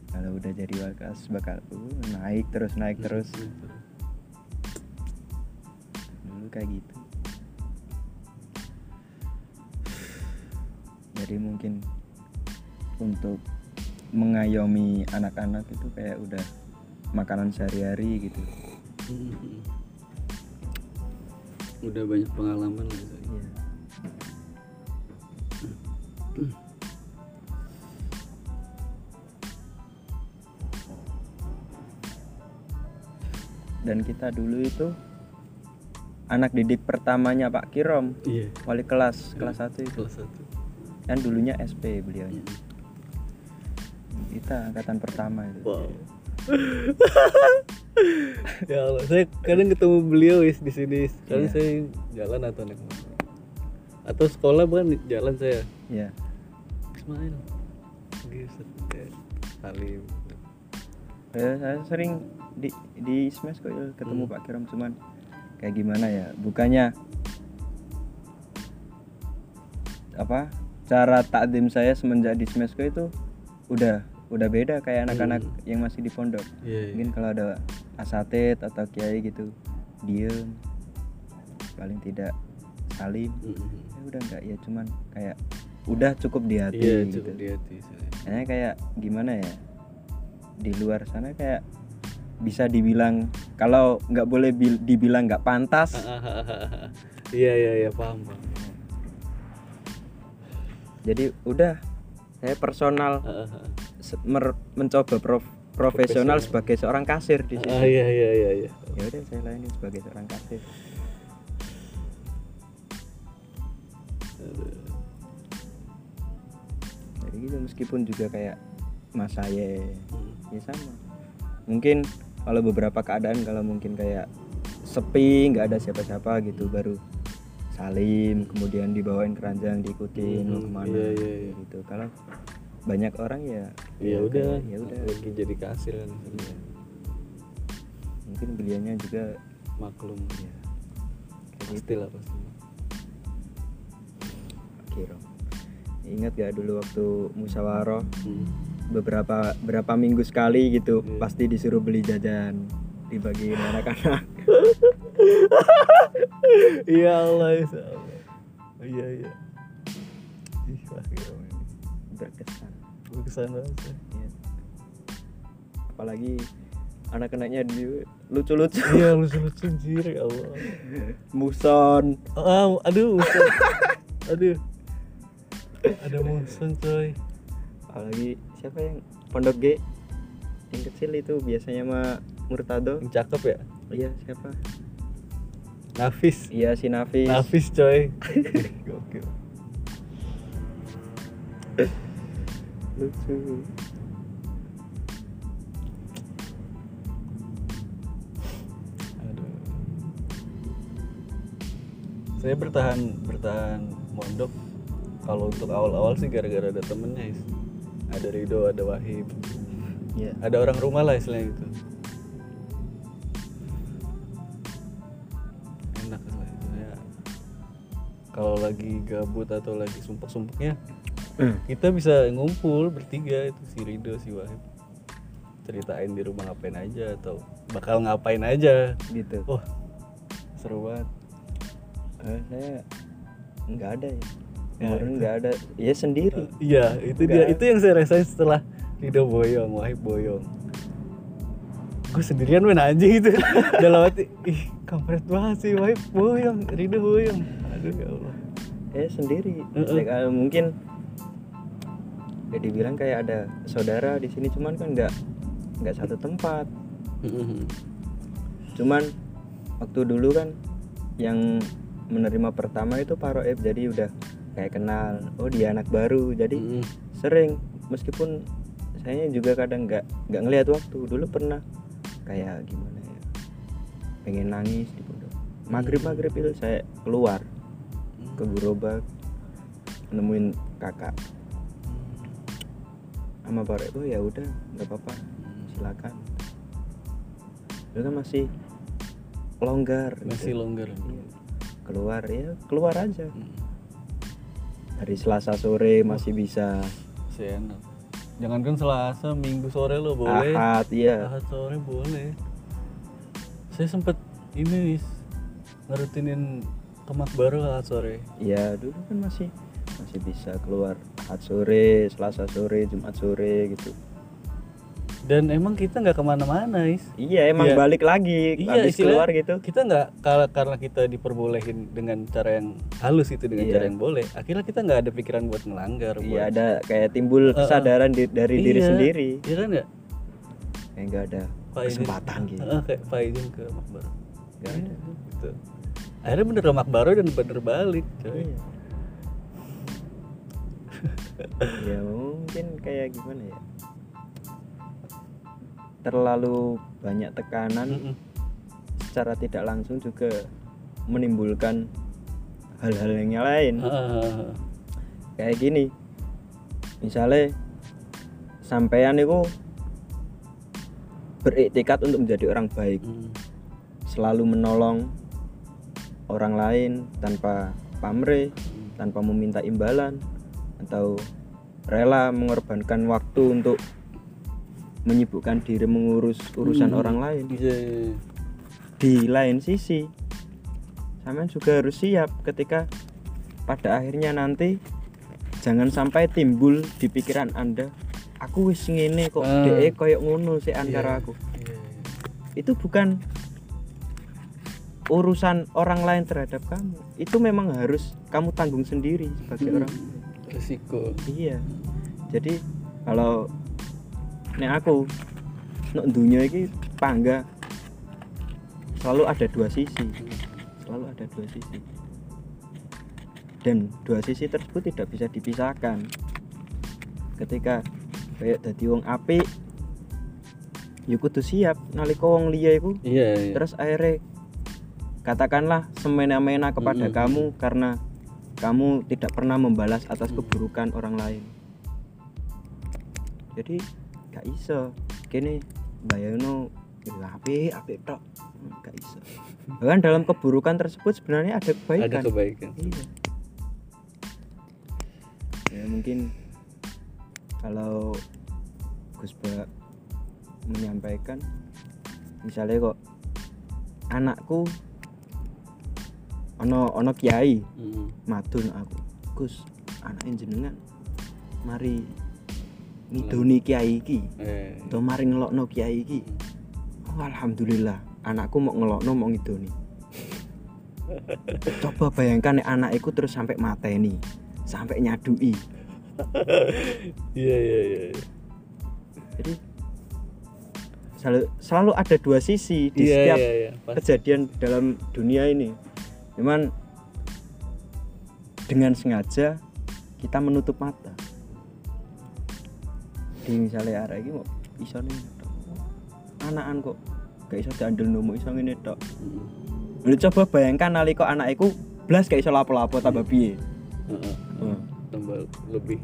Kalau udah jadi wali kelas bakal uh, naik terus naik terus. Dulu kayak gitu. Jadi mungkin untuk mengayomi anak-anak itu kayak udah makanan sehari-hari gitu. Mm-mm. udah banyak pengalaman lah. Iya. dan kita dulu itu anak didik pertamanya Pak Kirom iya. wali kelas kelas 1 itu. Kelas satu. Kan dulunya SP beliaunya kita angkatan pertama itu. Wow ya Allah saya kadang ketemu beliau is di sini kadang Iya. saya jalan atau naik motor. Atau sekolah bukan jalan saya? Ya Ismail. Gitu ya, Salim. Ya, saya sering di di smash kok ketemu Hmm. Pak Kiram cuman kayak gimana ya bukannya apa cara takdim saya semenjak di smash itu udah udah beda kayak anak-anak Hmm. yang masih di pondok iya iya. mungkin kalau ada asatid atau kiai gitu diem paling tidak salim Mm-mm. ya udah enggak ya cuman kayak udah cukup di hati iya gitu cukup di hati saya. Kayaknya kayak gimana ya di luar sana kayak bisa dibilang kalau nggak boleh bil- dibilang nggak pantas iya iya iya paham paham jadi udah saya personal mer- mencoba prof- profesional sebagai seorang kasir di situ ah iya iya iya iya. Ya udah saya layani sebagai seorang kasir. Jadi gitu meskipun juga kayak mas saya Hmm. ya sama. Mungkin kalau beberapa keadaan kalau mungkin kayak sepi nggak ada siapa-siapa gitu baru salim kemudian dibawain keranjang diikutin mau Hmm, ke mana iya, iya, iya. gitu kalau banyak orang ya ya udah ya udah lagi jadi kasir kan Iya. mungkin beliaunya juga maklum ya gitu pasti lah pasti Oke, Rom. ingat gak dulu waktu musyawarah Hmm. beberapa berapa minggu sekali gitu Iya. pasti disuruh beli jajan dibagiin anak-anak iya Allah insya Allah. Iya iya. Ih ini berkesan. Ke sana aja ya. apalagi anak-anaknya lucu-lucu. Iya lucu lucu jir ya Allah. Muson. Ah aduh musuh. aduh. Ada musuh coy. Apalagi siapa yang pondok G? Yang kecil itu biasanya sama Murtado. Yang cakep ya? Iya siapa Nafis. Iya si Nafis. Nafis coy. Gokil. Lucu. Aduh. Saya bertahan bertahan mondok. Kalau untuk awal-awal sih gara-gara ada temennya Is. Ada Rido, ada Wahib, ya ada orang rumah lah istilahnya itu. Kalau lagi gabut atau lagi sumpuk-sumpuknya, kita bisa ngumpul bertiga itu si Rido, si Wahib. Ceritain di rumah ngapain aja atau bakal ngapain aja. gitu Wah, seru banget. Eh, saya nggak ada ya Ya, kemarin nggak ada ya sendiri Iya, itu dia. Itu yang saya rasain setelah Rido boyong, Wahib boyong. Gue sendirian main anjing itu. Dalam hati, ih kampret banget sih Wahib boyong, Rido boyong. Aduh ya Allah. eh sendiri. Ya, kalau mungkin ya dibilang kayak ada saudara di sini cuman kan nggak nggak satu tempat. Cuman waktu dulu kan yang menerima pertama itu Paroib jadi udah kayak kenal oh dia anak baru. Jadi Mm-mm. sering meskipun saya juga kadang nggak nggak ngelihat waktu. Dulu pernah kayak gimana ya pengen nangis di pondok. Maghrib maghrib itu saya keluar ke gerobak nemuin kakak sama Pak oh ya udah nggak apa-apa silakan itu kan masih longgar gitu. Masih longgar. Iya. keluar ya keluar aja dari Selasa sore masih bisa Masih enak. Jangankan Selasa, Minggu sore lo boleh. Ahad iya Ahad sore boleh. Saya sempet ini Is, ngerutinin kemak baru Ahad sore. ya dulu kan masih masih bisa keluar Ahad sore Selasa sore Jumat sore gitu Dan emang kita nggak ke mana-mana Is. iya emang Iya. balik lagi Iya, habis keluar gitu kita nggak karena karena kita diperbolehin dengan cara yang halus itu dengan Iya. cara yang boleh akhirnya kita nggak ada pikiran buat ngelanggar iya buat ada kayak timbul kesadaran di- dari diri Iya. sendiri iya kan nggak kayak nggak ada Pak Izin- kesempatan gitu Heeh, kayak Pak Izin ke Makbaro Nggak Iya, ada. gitu. Akhirnya bener ke Makbaro dan bener balik coy Iya. ya mungkin kayak gimana ya terlalu banyak tekanan Mm-mm. secara tidak langsung juga menimbulkan hal-hal yang lain Heeh. kayak gini misalnya sampean itu beriktikat untuk menjadi orang baik Mm. selalu menolong orang lain tanpa pamrih tanpa meminta imbalan atau rela mengorbankan waktu untuk menyibukkan diri mengurus urusan Hmm. orang lain Iya, iya, iya. di lain sisi sampean juga harus siap ketika pada akhirnya nanti jangan sampai timbul di pikiran anda aku wis ngene kok Ah. dhek koyok ngono sih antara Iya, aku iya, iya. itu bukan urusan orang lain terhadap kamu itu memang harus kamu tanggung sendiri sebagai Hmm. orang. Resiko iya. Jadi kalau nek aku nek dunia ini pangga selalu ada dua sisi. Selalu ada dua sisi. Dan dua sisi tersebut tidak bisa dipisahkan. Ketika kayak dadi wong apik ya kudu siap nalika wong liya iku. Iya, iya. terus akhirnya katakanlah semena-mena kepada Mm-mm. kamu karena kamu tidak pernah membalas atas Mm. keburukan orang lain. Jadi gak iso. Kene bayangno apik apik tok. Hmm, gak iso. Bahkan dalam keburukan tersebut sebenarnya ada kebaikan. Ada kebaikan. Iya. Ya mungkin kalau Gus Ba menyampaikan misalnya kok anakku ono ono kiai. Mm. madun aku. Gus anak jenengan mari ngidoni kiai iki. Eh. Atau mari ngelokno kiai iki. Oh, alhamdulillah anakku mau ngelokno mau ngidoni. Coba bayangkan nek anak terus sampai mateni sampai nyadui. Iya iya iya iya. jadi selalu selalu ada dua sisi di iya setiap iya pasti. kejadian dalam dunia ini cuman dengan sengaja kita menutup mata. Di misalnya arah ini mau iso nih anakan kok gak iso diandel nomo iso ngene tok. Lu coba bayangkan nalika anak iku blas gak iso lapo-lapo tambah piye? Heeh. Hmm. tambah lebih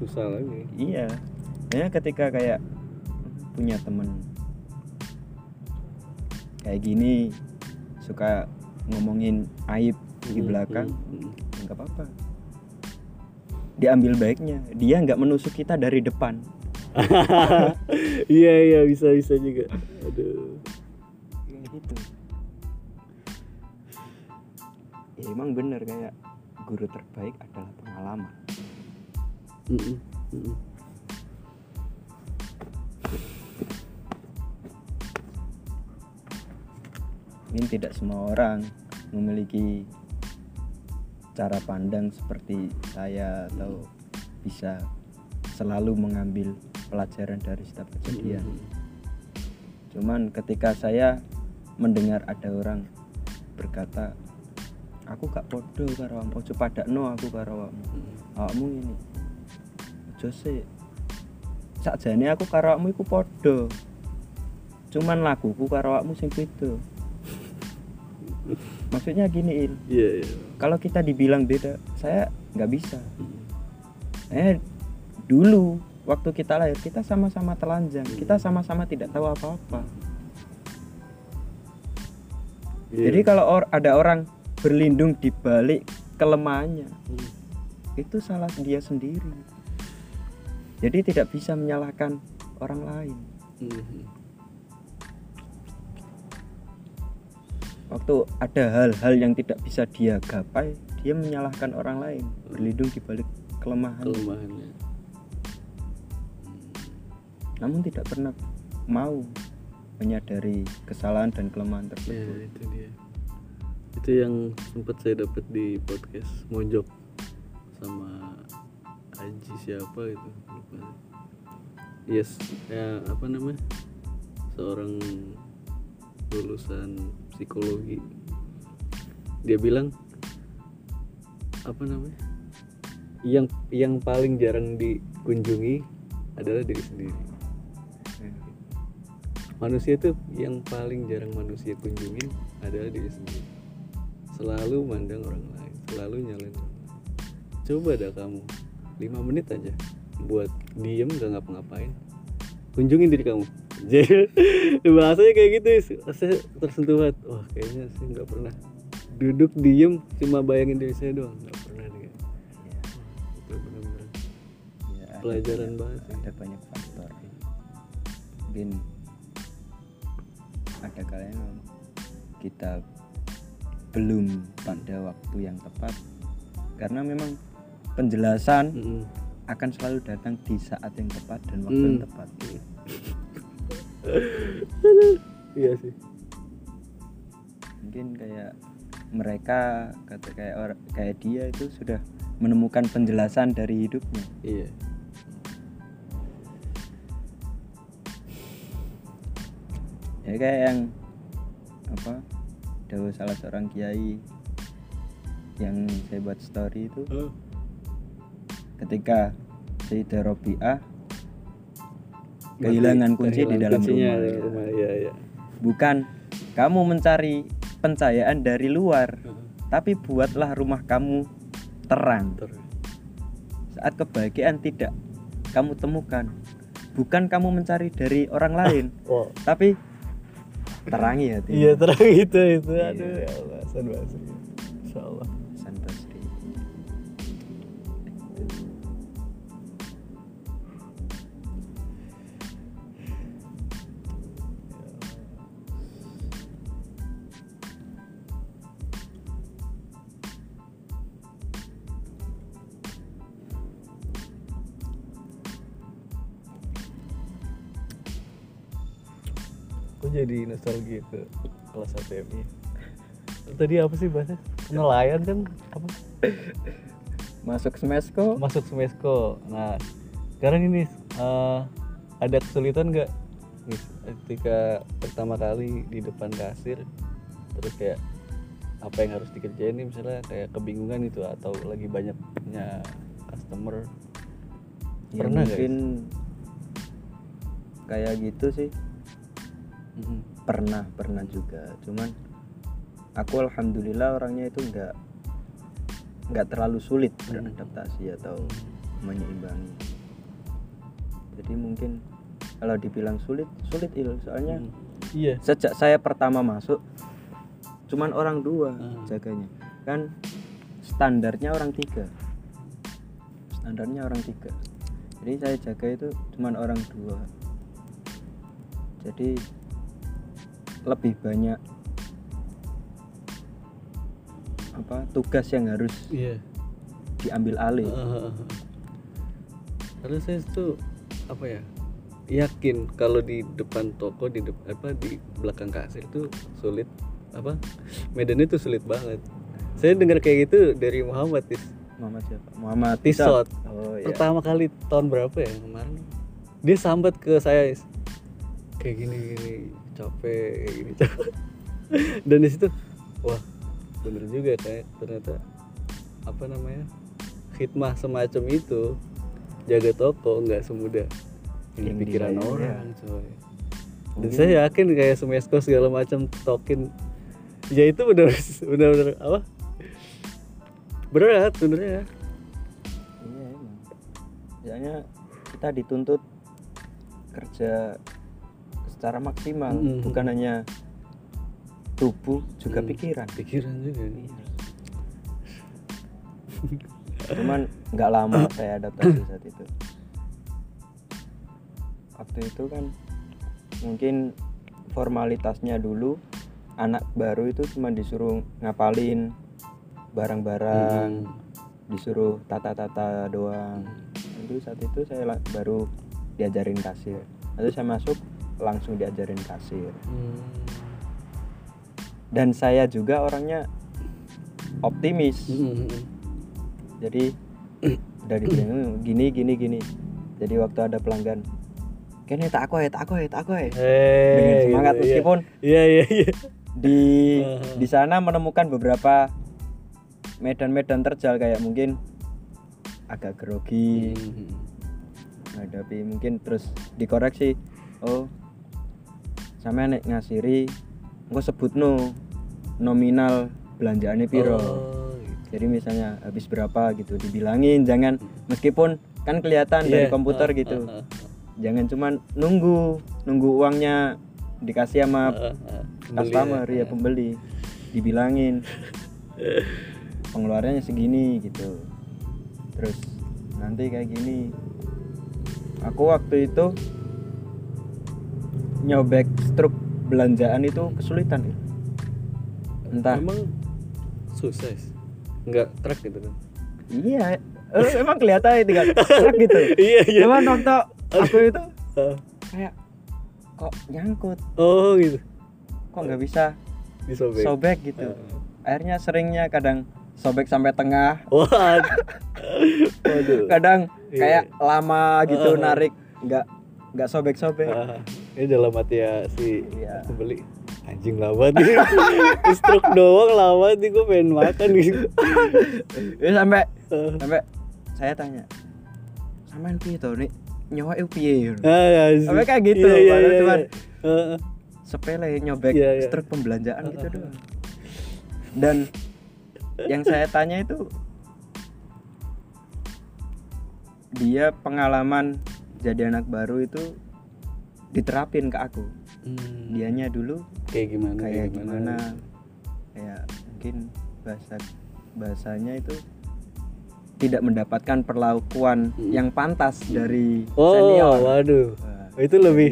susah lagi. Iya. Ya ketika kayak punya temen. Kayak gini suka ngomongin aib di Mm, belakang mm, mm. ya nggak apa-apa. Diambil baiknya. Dia nggak menusuk kita dari depan. Iya iya bisa bisa juga. Aduh. Kayak gitu. Ya emang bener kayak guru terbaik adalah pengalaman. Mungkin tidak semua orang memiliki cara pandang seperti saya atau bisa selalu mengambil pelajaran dari setiap kejadian. Cuman ketika saya mendengar ada orang berkata aku gak podo karo awakmu ojo padakno aku karo awakmu. Awakmu ini ojo sih sakjane aku karo awakmu iku podo. Cuman laguku karo awakmu sing beda maksudnya gini Il iya iya. Kalau kita dibilang beda saya nggak bisa. Eh dulu waktu kita lahir kita sama-sama telanjang. Kita sama-sama tidak tahu apa-apa. Iya. jadi kalau or- ada orang berlindung di balik kelemahannya Mm. itu salah dia sendiri. Jadi tidak bisa menyalahkan orang lain. Mhm. Waktu ada hal-hal yang tidak bisa dia gapai dia menyalahkan orang lain. Berlindung di balik kelemahan kelemahannya. Namun tidak pernah mau menyadari kesalahan dan kelemahan ya tersebut. itu dia. Itu yang sempat saya dapat di podcast mojok sama Aji siapa itu lupa. Yes ya apa namanya? Seorang lulusan psikologi. Dia bilang apa namanya? Yang yang paling jarang dikunjungi adalah diri sendiri. Manusia itu yang paling jarang manusia kunjungin adalah diri sendiri. Selalu mandang orang lain selalu nyalain orang lain. Coba dah kamu 5 menit aja buat diem gak ngapa-ngapain. Kunjungin diri kamu jadi bahasanya kayak gitu saya tersentuh banget. Wah kayaknya sih nggak pernah duduk diem cuma bayangin diri saya doang. Nggak pernah nih itu benar-benar Ya, pelajaran banyak- banget ada banyak faktor. Mungkin ada kalanya kita belum pada waktu yang tepat. Karena memang penjelasan Mm-mm. akan selalu datang di saat yang tepat dan waktu yang Hmm. tepat iya sih. Mungkin kayak mereka kata kayak or- kayak dia itu sudah menemukan penjelasan dari hidupnya. Iya. Ya kayak yang apa ada salah seorang kiai yang saya buat story itu. Oh, ketika Sayyidah Robi'ah kehilangan kunci di kehilangan dalam kuncinya rumah, di rumah iya iya bukan kamu mencari pencahayaan dari luar tapi buatlah rumah kamu terang Ter- saat kebahagiaan tidak kamu temukan bukan kamu mencari dari orang lain Wow. tapi terangi hati Iya terang itu itu. Iya. Aduh ya Allah, jadi nostalgia ke kelas 1 MI. Tadi apa sih bahasnya? Nelayan kan apa? masuk smesko Masuk semesko. Nah, sekarang ini eh, ada kesulitan nggak ketika pertama kali di depan kasir terus kayak apa yang harus dikerjain nih misalnya kayak kebingungan itu atau lagi banyaknya customer Ya, Pernah mungkin kayak gitu sih Mhm. pernah pernah juga. Cuman aku alhamdulillah orangnya itu nggak nggak terlalu sulit beradaptasi atau menyeimbangi jadi mungkin kalau dibilang sulit sulit il soalnya Hmm. iya. sejak saya pertama masuk cuman orang dua Hmm. jaganya. Kan standarnya orang tiga. Standarnya orang tiga. Jadi saya jaga itu cuman orang dua. Jadi lebih banyak apa tugas yang harus iya diambil alih Heeh. Karena saya tuh apa ya yakin kalau di depan toko di dep- apa di belakang kasir itu sulit apa medannya tuh sulit banget. Saya dengar kayak gitu dari Muhammad Tis. Muhammad siapa Muhammad Tisot. oh iya Pertama kali tahun berapa ya kemarin? Dia sambat ke saya kayak gini gini capek kayak gini. Capek. Dan di situ wah bener juga kayak ternyata apa namanya khidmah semacam itu jaga toko nggak semudah yang Yang pikiran orang. Coy. Dan Mungkin- saya yakin kayak semesko segala macam tokin ya itu benar benar benar apa? Berat benernya Iya emang. Soalnya kita dituntut kerja secara maksimal, Mm. bukan hanya tubuh juga Mm. pikiran. pikiran juga Cuman nggak lama saya adaptasi saat itu. Waktu itu kan mungkin formalitasnya dulu anak baru itu cuma disuruh ngapalin barang-barang, Hmm. disuruh tata-tata doang. Itu saat itu saya baru diajarin kasir. Lalu saya masuk langsung diajarin kasir. Hmm. Dan saya juga orangnya optimis. Hmm. Jadi "Hmm, gini gini gini. Jadi waktu ada pelanggan, kayaknya tak aku ya, tak aku ya, tak aku ya. Dengan gitu, semangat iya. meskipun iya iya iya di Uh-huh. di sana menemukan beberapa medan-medan terjal kayak mungkin agak grogi Hmm. menghadapi mungkin terus dikoreksi oh sama nek ngasiri engko sebutno nominal belanjaannya piro. Oh, gitu. jadi misalnya habis berapa gitu dibilangin jangan meskipun kan kelihatan dari Iya, komputer ah, gitu. ah, ah, jangan cuman nunggu nunggu uangnya dikasih sama customer Beli ya. pembeli. Dibilangin. Pengeluarannya segini gitu. Terus nanti kayak gini. Aku waktu itu nyobek struk belanjaan itu kesulitan ya. entah Emang sih. Nggak truk gitu kan? iya eh, emang kelihatan tinggal truk gitu iya iya. cuman waktu aku itu kayak kok nyangkut Oh gitu. kok nggak bisa Disobek. sobek gitu akhirnya seringnya kadang sobek sampai tengah Wah. Waduh. kadang Iya. kayak lama gitu Uh-huh. narik nggak nggak sobek-sobek Ah, ini dalam hati ya si Iya. pembeli anjing lama nih struk doang lama nih gue pengen makan gitu ya sampai Ah. sampai saya tanya sampean piye to nih nyawa itu piye Ah, ya. Sampai kayak gitu, Iya, iya, iya, cuman-. Heeh. sepele nyobek Iya, iya. struk pembelanjaan gitu doang dan yang saya tanya itu dia pengalaman jadi anak baru itu diterapin ke aku. Hmm. dianya dulu kayak gimana kayak gimana? kayak mungkin bahasa bahasanya itu tidak mendapatkan perlakuan Hmm. yang pantas dari oh senior. waduh. Wah, itu lebih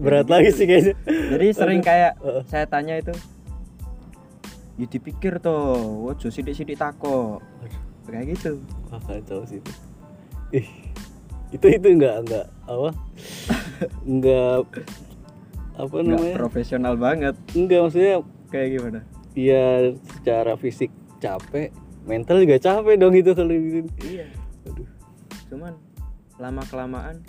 berat lagi sih kayaknya. Jadi sering kayak Heeh. saya tanya itu ya dipikir toh wajo sidik-sidik tako kayak gitu. Wah kacau sih itu. Ih itu itu enggak enggak apa? Enggak apa nggak namanya? profesional banget. Enggak maksudnya kayak gimana? ya secara fisik capek mental juga capek dong itu kalau gitu iya. Aduh. Cuman lama kelamaan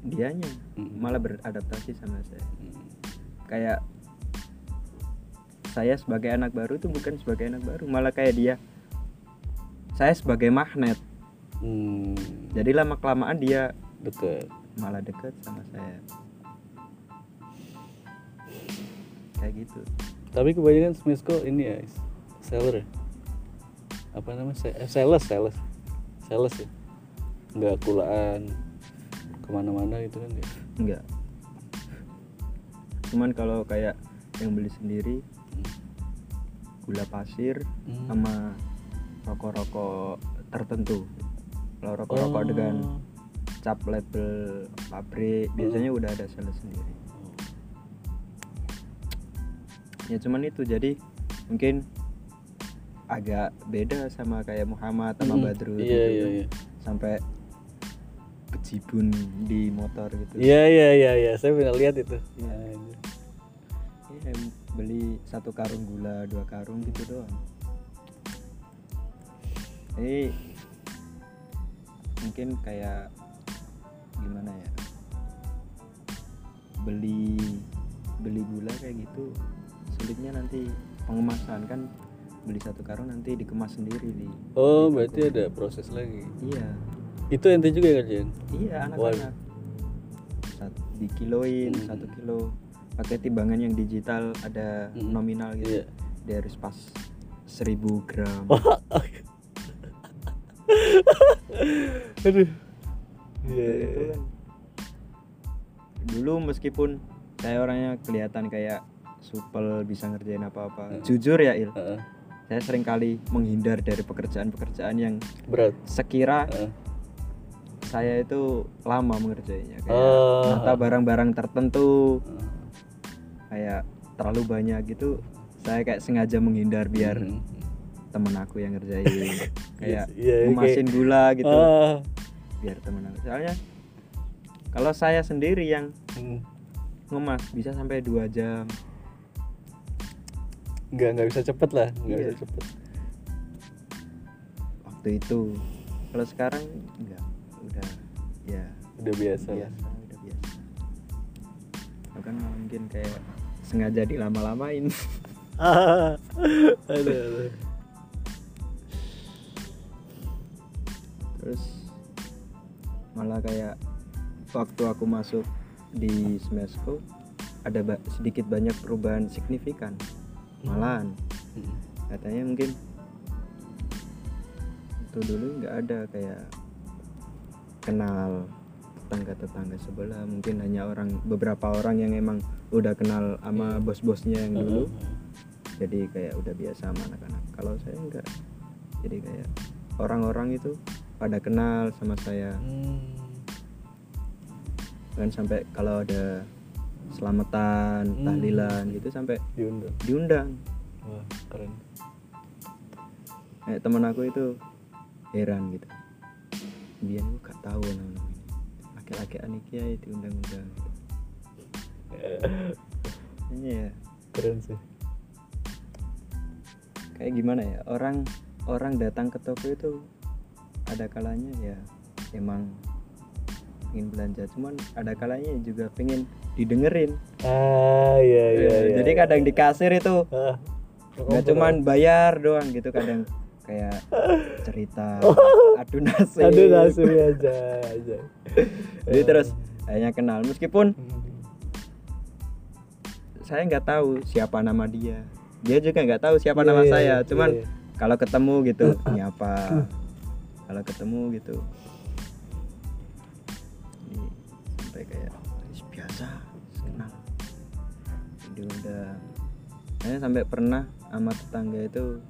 dianya Mm. malah beradaptasi sama saya. Hmm. kayak saya sebagai anak baru itu bukan sebagai anak baru malah kayak dia. Saya sebagai magnet Hmm, jadi lama kelamaan dia deket. malah deket sama saya. Kayak gitu. Tapi kebanyakan Smesco ini ya seller ya? Apa namanya? Eh, sales sales sales ya? Nggak kulaan ke mana-mana gitu kan ya? Enggak cuman kalau kayak yang beli sendiri gula pasir Hmm. sama rokok-rokok tertentu kalau rokok-rokok Oh. dengan cap label pabrik biasanya udah ada sales sendiri ya cuman itu jadi mungkin agak beda sama kayak Muhammad sama Mm-mm. Badrul iya gitu. iya iya sampai bejibun di motor gitu iya iya iya iya saya pernah lihat itu Iya. Anjir. Iya, beli satu karung gula dua karung gitu doang ini mungkin kayak gimana ya? Beli beli gula kayak gitu sulitnya nanti pengemasan kan beli satu karung nanti dikemas sendiri di oh di berarti ada proses lagi? Iya. Itu ente juga ya kerjaan iya anak-anak. Sat- dikiloin Hmm. satu kilo. Pakai timbangan yang digital ada Hmm. nominal gitu. Iya. dia harus pas 1000 gram aduh iya Itu- iya, iya. kan. dulu meskipun saya orangnya kelihatan kayak supel bisa ngerjain apa-apa Hmm. jujur ya Il Heeh. saya sering kali menghindar dari pekerjaan-pekerjaan yang berat sekira Heeh. saya itu lama mengerjainnya kayak Oh. nata barang-barang tertentu Heeh. kayak terlalu banyak gitu saya kayak sengaja menghindar biar Hmm. Temen aku yang ngerjain. Kayak iya, iya, memasin gula gitu. Ah. biar temen aku. Soalnya kalau saya sendiri yang Hmm. ngemas bisa sampai dua jam. Nggak nggak bisa cepet lah nggak Iya. bisa cepet. Waktu itu. Kalau sekarang enggak udah ya. Udah biasa lah. Biasa udah biasa. Aku kan mungkin kayak sengaja dilama-lamain aduh, aduh. Terus malah kayak waktu aku masuk di Smesco ada ba- sedikit banyak perubahan signifikan. Malahan. Hmm. katanya mungkin itu dulu nggak ada kayak kenal tetangga-tetangga sebelah. Mungkin hanya orang beberapa orang yang emang udah kenal sama bos-bosnya yang dulu. Jadi kayak udah biasa sama anak-anak. Kalau saya enggak jadi kayak orang-orang itu pada kenal sama saya. Hmm. kan sampai kalau ada selamatan Hmm. tahlilan gitu sampai diundang. diundang. Wah keren. Kayak teman aku itu heran gitu. Dia nih gak tahu nama ini laki-laki anik kiai diundang-undang gitu. Kayaknya ya keren sih. Kayak gimana ya orang orang datang ke toko itu ada kalanya ya emang ingin belanja. Cuman ada kalanya juga pengen didengerin. Ah iya iya, Eh, iya jadi kadang di kasir itu. Ah. nggak cuman bayar doang gitu kadang kayak cerita adu nasib. Aduh langsung aja aja. Jadi terus akhirnya kenal. Meskipun Hmm. saya nggak tahu siapa nama dia. Dia juga nggak tahu siapa Iya, nama iya, saya. iya, cuman iya. kalau ketemu gitu nyapa kalau ketemu gitu. Jadi, sampai kayak "Ih, biasa kenal. Jadi udah. Saya sampai pernah sama tetangga itu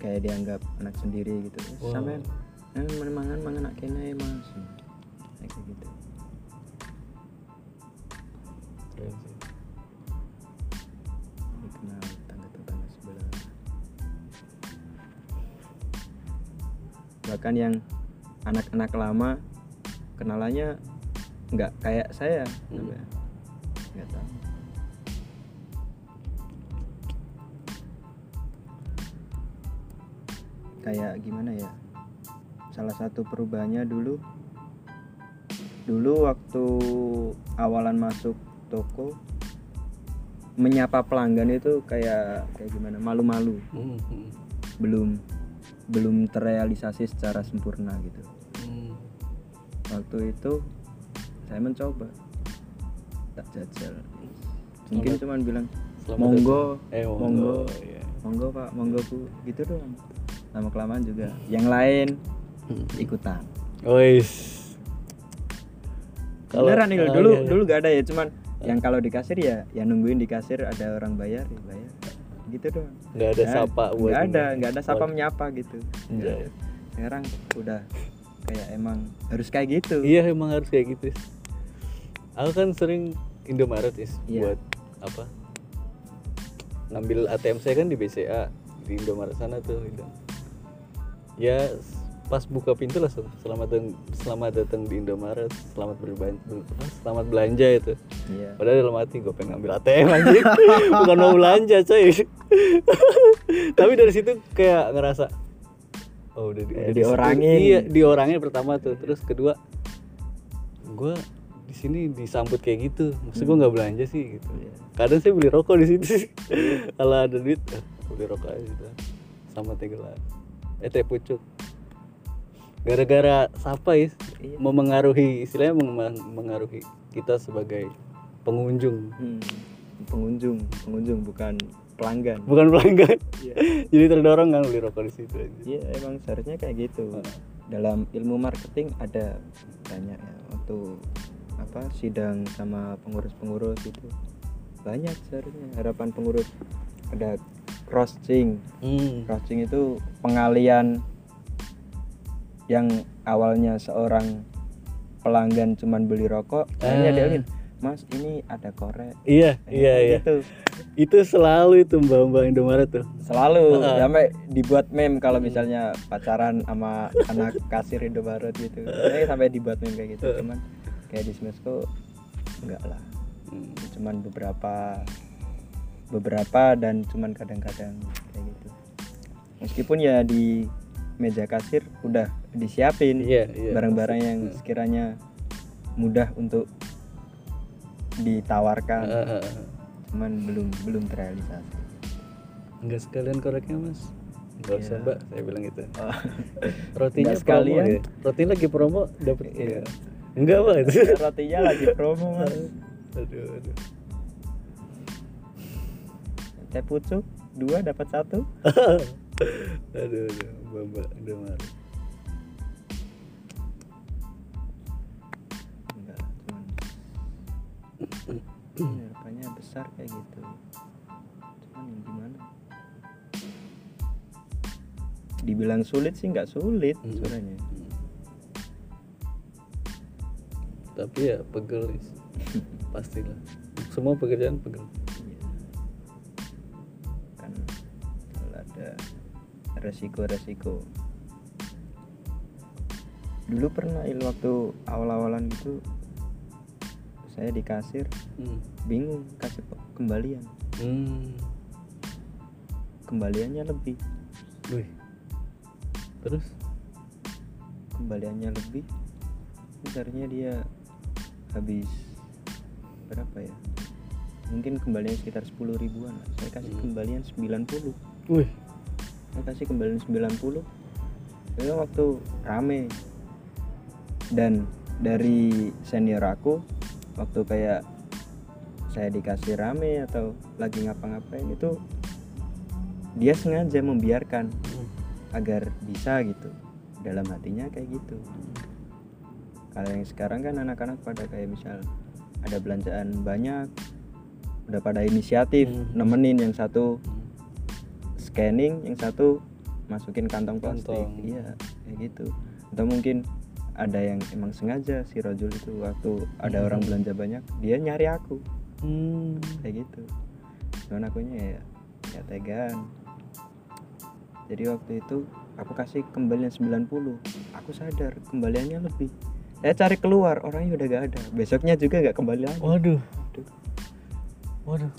kayak dianggap anak sendiri gitu. Wow. sampai eh, mangan mangan anak kene mas. Kayak gitu bahkan yang anak-anak lama kenalannya nggak kayak saya Hmm. nggak tahu. Kayak gimana ya? Salah satu perubahannya dulu dulu waktu awalan masuk toko menyapa pelanggan itu kayak kayak gimana? Malu-malu. Hmm, hmm, belum belum terrealisasi secara sempurna gitu. Hmm. waktu itu saya mencoba. Tak jajal. Mungkin Selamat- cuman bilang Selamat monggo. eh monggo, monggo. Iya. monggo pak. Monggo bu. Gitu doang. Lama kelamaan juga. Yang lain Hmm. ikutan. Ois. beneran nih dulu iya, iya. dulu gak ada ya. Cuman yang kalau di kasir ya ya nungguin di kasir ada orang bayar ya bayar gitu doang nggak ada Nah, sapa buat nggak ada nggak ada sapa menyapa gitu ada. sekarang udah kayak emang harus kayak gitu Iya emang harus kayak gitu. Aku kan sering Indomaret is Iya. buat apa? Ngambil ATM saya kan di BCA di Indomaret sana tuh. Gitu. Ya pas buka pintu langsung selamat datang selamat datang di Indomaret selamat berbelanja selamat belanja itu. Iya. Padahal dalam hati gue pengen ngambil ATM anjing. Bukan mau belanja coy. Tapi dari situ kayak ngerasa oh udah, di- udah diorangin. iya diorangin pertama tuh. Terus kedua gue di sini disambut kayak gitu. Maksud gue nggak belanja sih gitu. Iya. kadang saya beli rokok di situ kalau ada duit eh, beli rokok aja gitu. Sama teh gelas. Eh teh pucuk gara-gara sapa is Iya. memengaruhi istilahnya meng- mengaruhi kita sebagai pengunjung. Hmm, pengunjung pengunjung bukan pelanggan. Bukan pelanggan. Iya. jadi terdorong kan beli rokok di situ aja. Iya emang seharusnya kayak gitu. Dalam ilmu marketing ada banyak ya waktu apa sidang sama pengurus-pengurus itu. Banyak seharusnya harapan pengurus. Ada crossing hmm. crossing itu pengalian yang awalnya seorang pelanggan cuman beli rokok akhirnya Ah. dialin mas ini ada korek. Iya Kayak iya iya. gitu. Itu selalu itu mbak-mbak Indomaret tuh. Selalu. Heeh. sampai dibuat meme kalau misalnya pacaran sama anak kasir Indomaret gitu. Saya sampai dibuat meme kayak gitu cuman kayak di Smesco enggak lah. Hmm. cuman beberapa beberapa dan cuman kadang-kadang kayak gitu. Meskipun ya di meja kasir udah disiapin Iya, iya. barang-barang yang Hmm. sekiranya mudah untuk ditawarkan Ah, ah, ah. cuman belum belum terrealisasi enggak sekalian koreknya mas enggak usah Iya. mbak saya bilang gitu Oh. rotinya Nggak sekalian. promo, ya. roti lagi promo dapet Iya. enggak itu rotinya lagi promo mas aduh aduh teh pucuk dua dapat satu aduh aduh mbak-mbak Indomaret enggak harapannya besar kayak gitu cuman yang gimana dibilang sulit sih nggak sulit Hmm. sebenarnya Hmm. tapi ya pegel pastilah semua pekerjaan pegel Iya. kan kalau ada resiko-resiko dulu pernah il waktu awal-awalan gitu saya di kasir hmm. bingung kasih kembalian Hmm. kembaliannya lebih Wih. terus kembaliannya lebih sebenarnya dia habis berapa ya mungkin kembalian sekitar 10 ribuan lah. saya kasih Hmm. kembalian 90 wih saya kasih kembalian 90 itu waktu rame dan dari senior aku waktu kayak saya dikasih rame atau lagi ngapa-ngapain itu dia sengaja membiarkan Hmm. agar bisa gitu dalam hatinya kayak gitu kalau yang sekarang kan anak-anak pada kayak misal ada belanjaan banyak udah pada inisiatif Hmm. nemenin yang satu scanning yang satu masukin kantong plastik Kantong. iya kayak gitu atau mungkin ada yang emang sengaja si Rojul itu waktu ada Hmm. orang belanja banyak dia nyari aku Hmm. kayak gitu cuman akunya ya ya tegaan jadi waktu itu aku kasih kembalian 90 aku sadar kembaliannya lebih saya cari keluar orangnya udah gak ada besoknya juga gak kembali lagi Waduh. Aduh. Waduh.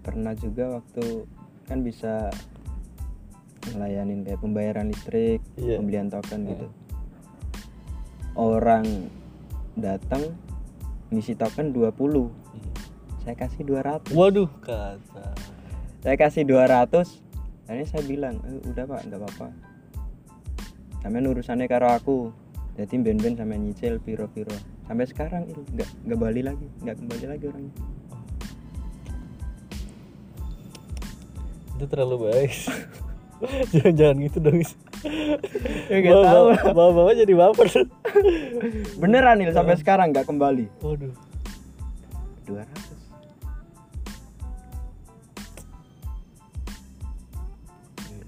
pernah juga waktu kan bisa ngelayanin kayak pembayaran listrik Iya. pembelian token Iya. gitu orang datang ngisi token 20 saya kasih 200 Waduh, kata. saya kasih 200 akhirnya saya bilang "Eh, udah pak nggak apa-apa sampai urusannya karo aku jadi ben-ben sampai nyicil piro-piro sampai sekarang nggak nggak balik lagi nggak kembali lagi orangnya Itu terlalu baik. Jangan-jangan gitu dong. Ya nggak tahu Bawa-bawa jadi baper. beneran il sampai sekarang nggak kembali Waduh. 200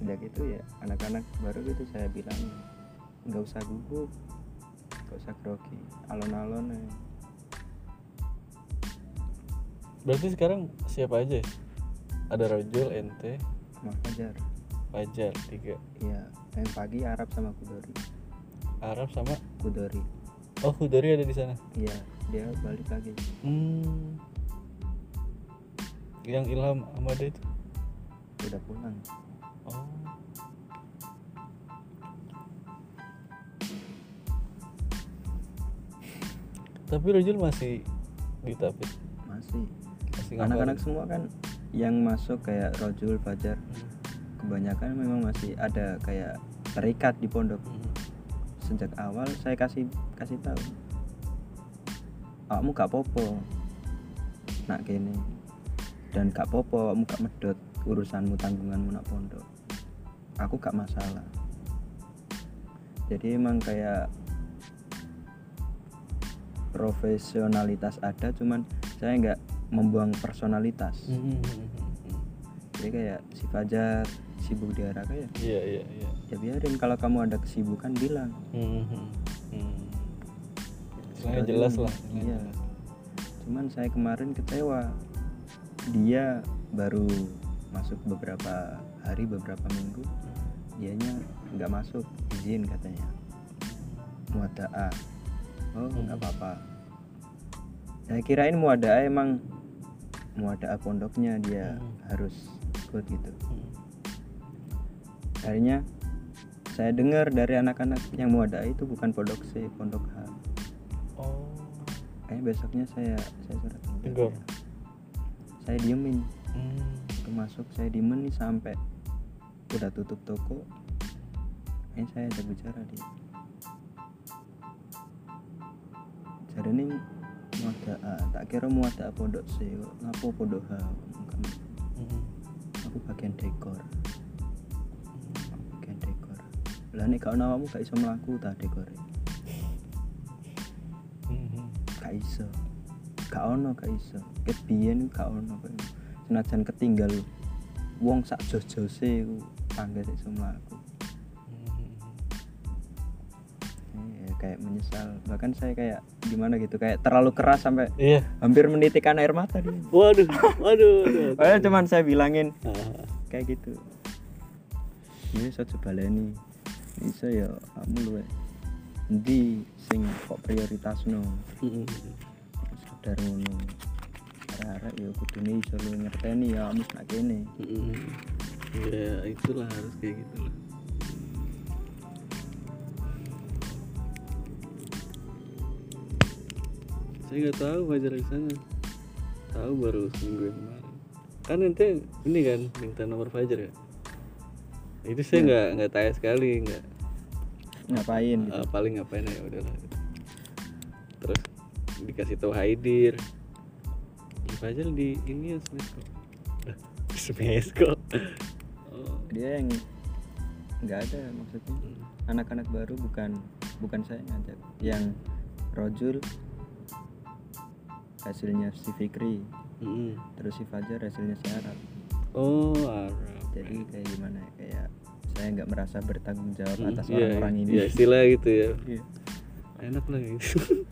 udah gitu ya anak-anak baru gitu saya bilang nggak usah gugup nggak usah grogi alon-alon ya. Berarti sekarang siapa aja? ya? Ada Rojul, Ente, Mas Fajar Fajar, tiga. iya yang pagi Arab sama Kudori Arab sama Kudori Oh, Hudari ada di sana. iya dia balik lagi Hmm. Yang Ilham Amada itu. udah pulang Oh. Tapi Rojul masih di Tapit. masih Masih anak-anak semua kan yang masuk kayak Rojul Fajar kebanyakan memang masih ada kayak terikat di pondok. Hmm. sejak awal saya kasih kasih tahu. Kamu gak popo nak gini dan gak popo kamu gak medot urusanmu tanggunganmu nak pondok. Aku gak masalah. Jadi emang kayak profesionalitas ada cuman saya nggak membuang personalitas. Hmm, hmm, jadi kayak si Fajar sibuk di Araka ya Iya, iya, iya. ya biarin kalau kamu ada kesibukan bilang Hmm, hmm, hmm. Jelas lah. iya. cuman saya kemarin kecewa dia baru masuk beberapa hari beberapa minggu dianya nggak masuk izin katanya muadaah oh nggak apa-apa saya kirain muadaah emang muadaah pondoknya dia Hmm. harus ikut gitu Hmm. Akhirnya saya dengar dari anak-anak yang muadaah itu bukan pondok C pondok H. Oh. kayak besoknya saya saya surat. Tegur. saya diemin. Hmm. Masuk saya diemin nih sampai udah tutup toko. Ini saya ada bicara dia jadi ini muada A tak kira muada pondok C ngapo pondok H Kamu- Hmm. aku bagian dekor lah nih kau nawamu gak iso melaku tak dekor Hmm. gak iso gak ono gak iso ket biyen gak ono senajan ketinggal wong sak jos-jose ku tangga iso mlaku Hmm. ya, kayak menyesal bahkan saya kayak gimana gitu kayak terlalu keras sampai Iya. hampir menitikkan air mata dia Waduh, waduh. waduh. padahal cuman saya bilangin kayak gitu ini saya coba baleni bisa ya kamu luwe ndi sing kok prioritas no hmm. sadar ngono arek ya kudune iso lu ngerteni ya kamu nak kene Hmm. Ya itulah harus kayak gitu lah. Saya nggak tahu Fajar di sana. Tahu baru seminggu kemarin. Kan ente ini kan minta nomor Fajar ya. Itu saya nggak nggak tanya sekali nggak. ngapain gitu Ah, paling ngapain ya udahlah. Terus dikasih tahu Haidir. Di Fajar di ini ya. Lah, Smesko oh. dia yang nggak ada maksudnya anak-anak baru bukan bukan saya yang ngajak yang Rojul hasilnya si Fikri Mm-mm. terus si Fajar hasilnya si Arab oh Arab jadi kayak gimana ya kayak saya nggak merasa bertanggung jawab Mm, atas iya, orang-orang ini. iya, istilah gitu ya. Iya. enak lah gitu.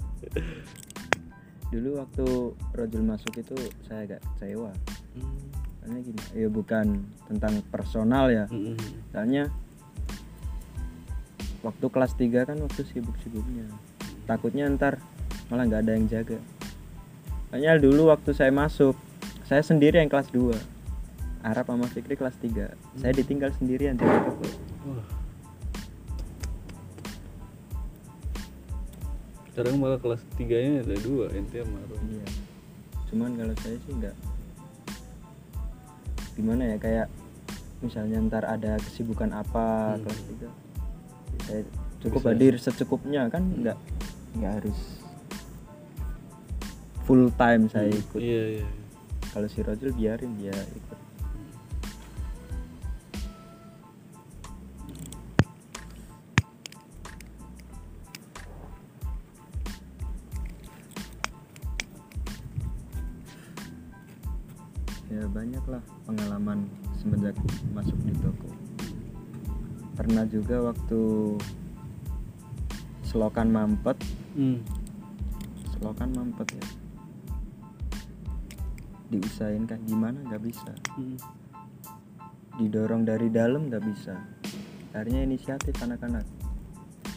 Dulu waktu Rojul masuk itu saya agak kecewa. Hmm. karena gini ya bukan tentang personal ya. Mm-mm. soalnya waktu kelas 3 kan waktu sibuk-sibuknya. Takutnya ntar malah nggak ada yang jaga. Soalnya dulu waktu saya masuk saya sendiri yang kelas 2 Arab sama Fikri kelas 3 saya ditinggal sendirian jaga toko Wah. sekarang malah kelas tiganya ada dua ente sama Rom. iya. Cuman kalau saya sih nggak. Gimana ya kayak misalnya ntar ada kesibukan apa Hmm. kelas 3 saya cukup Bisa. hadir secukupnya kan nggak nggak harus full time saya ikut. Iya iya kalau si Rojul biarin dia ikut lah pengalaman semenjak masuk di toko. Pernah juga waktu selokan mampet. Hmm. selokan mampet ya. Diusahain kan gimana? Nggak bisa. Hmm. didorong dari dalam nggak bisa. Akhirnya inisiatif anak-anak.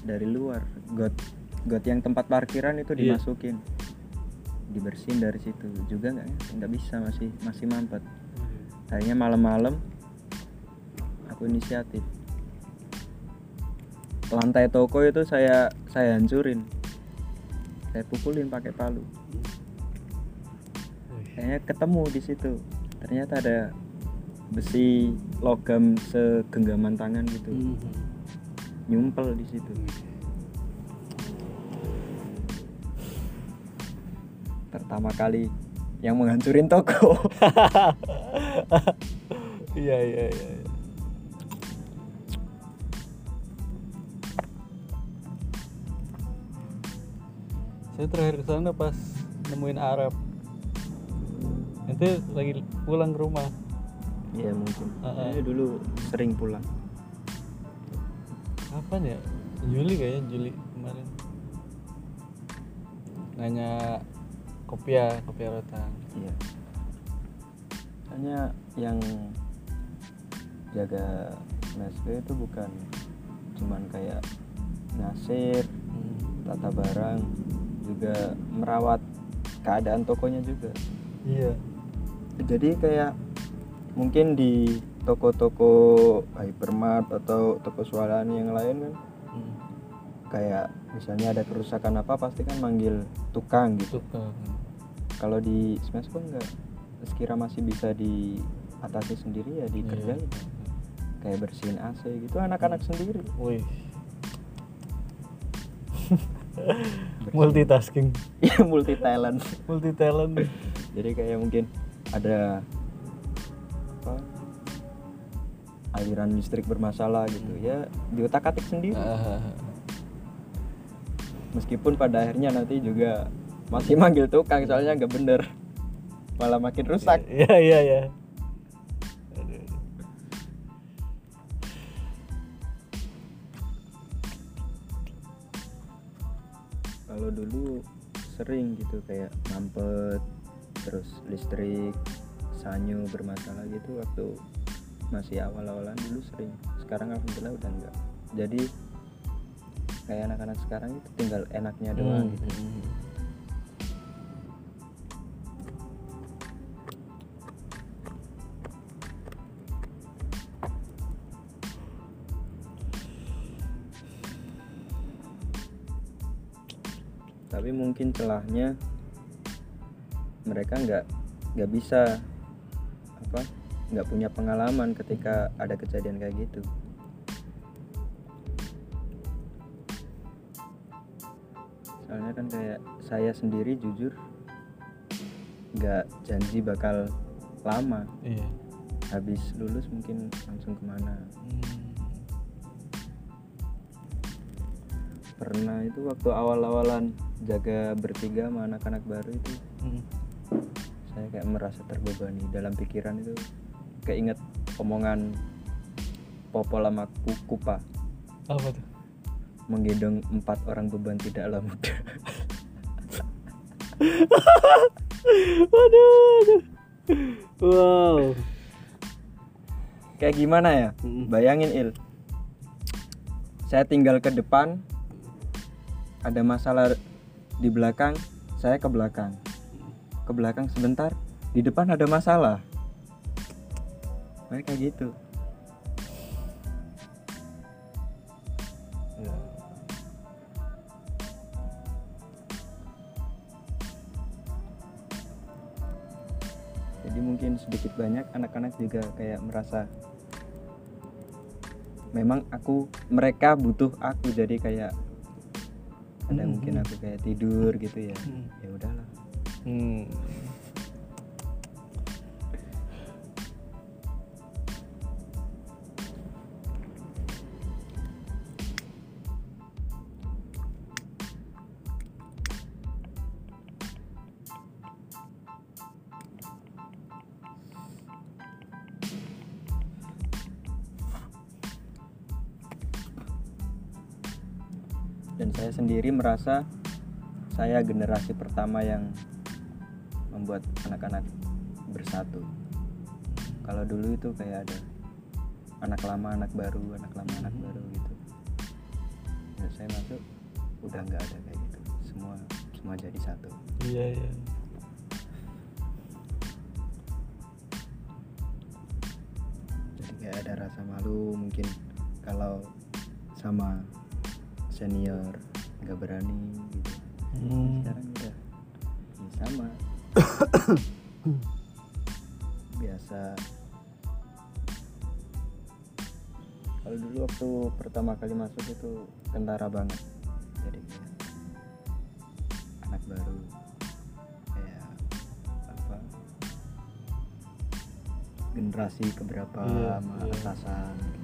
Dari luar. Got got yang tempat parkiran itu Iya. dimasukin. Dibersihin dari situ. Juga nggak nggak bisa masih masih mampet akhirnya malam-malam aku inisiatif. Lantai toko itu saya saya hancurin. Saya pukulin pakai palu. Kayaknya ketemu di situ. Ternyata ada besi logam segenggaman tangan gitu. Hmm. nyumpel di situ. Pertama kali yang menghancurin toko iya iya iya iya. saya terakhir ke sana pas nemuin Arab. Nanti lagi pulang ke rumah. Iya mungkin. Heeh. Saya dulu sering pulang. Kapan ya? Juli kayaknya Juli kemarin. Nanya kopiah kopiah rotan iya. Hanya yang jaga MSB itu bukan cuman kayak ngasir Hmm. tata barang juga merawat keadaan tokonya juga. Iya. Jadi kayak mungkin di toko-toko hypermart atau toko swalani yang lain kan Hmm. kayak misalnya ada kerusakan apa pasti kan manggil tukang gitu. Tukang. Kalau di Smashco enggak. Sekira masih bisa diatasi sendiri ya dikerjain. Iya. kayak bersihin AC gitu anak-anak sendiri. Wih, multitasking, ya multi talent multi talent. jadi kayak mungkin ada apa aliran listrik bermasalah gitu ya diotak atik sendiri. Meskipun pada akhirnya nanti juga masih manggil tukang soalnya nggak bener. Malah makin rusak. Iya iya iya. Kalau dulu sering gitu kayak mampet terus listrik sanyo bermasalah gitu waktu masih awal-awalan dulu sering. Sekarang alhamdulillah udah enggak jadi kayak anak-anak sekarang itu tinggal enaknya doang Hmm, gitu mungkin celahnya mereka nggak nggak bisa apa nggak punya pengalaman ketika ada kejadian kayak gitu soalnya kan kayak saya sendiri jujur nggak janji bakal lama Iya. habis lulus mungkin langsung ke mana Hmm. pernah itu waktu awal-awalan jaga bertiga sama anak-anak baru itu. Hmm. saya kayak merasa terbebani dalam pikiran itu. Keinget omongan Popol sama Ku- Kupa. Apa tuh? Menggendong empat orang beban tidaklah mudah waduh waduh. wow. Kayak gimana ya? Mm. bayangin il. Saya tinggal ke depan ada masalah di belakang saya ke belakang. Ke belakang sebentar di depan ada masalah. Kayak gitu. Jadi mungkin sedikit banyak anak-anak juga kayak merasa memang aku mereka butuh aku. Jadi kayak ada Hmm. mungkin aku kayak tidur gitu ya Hmm. ya udahlah Hmm. Sendiri merasa saya generasi pertama yang membuat anak-anak bersatu. Kalau dulu itu kayak ada anak lama anak baru anak lama anak baru gitu. Dan saya masuk udah nggak ada kayak gitu. Semua semua jadi satu. Iya iya. Jadi kayak ada rasa malu mungkin kalau sama senior nggak berani gitu. Hmm. sekarang udah ya sama. Biasa. Kalau dulu waktu pertama kali masuk itu kentara banget. Jadi anak baru. Kayak apa? Generasi keberapa Iya, sama atasan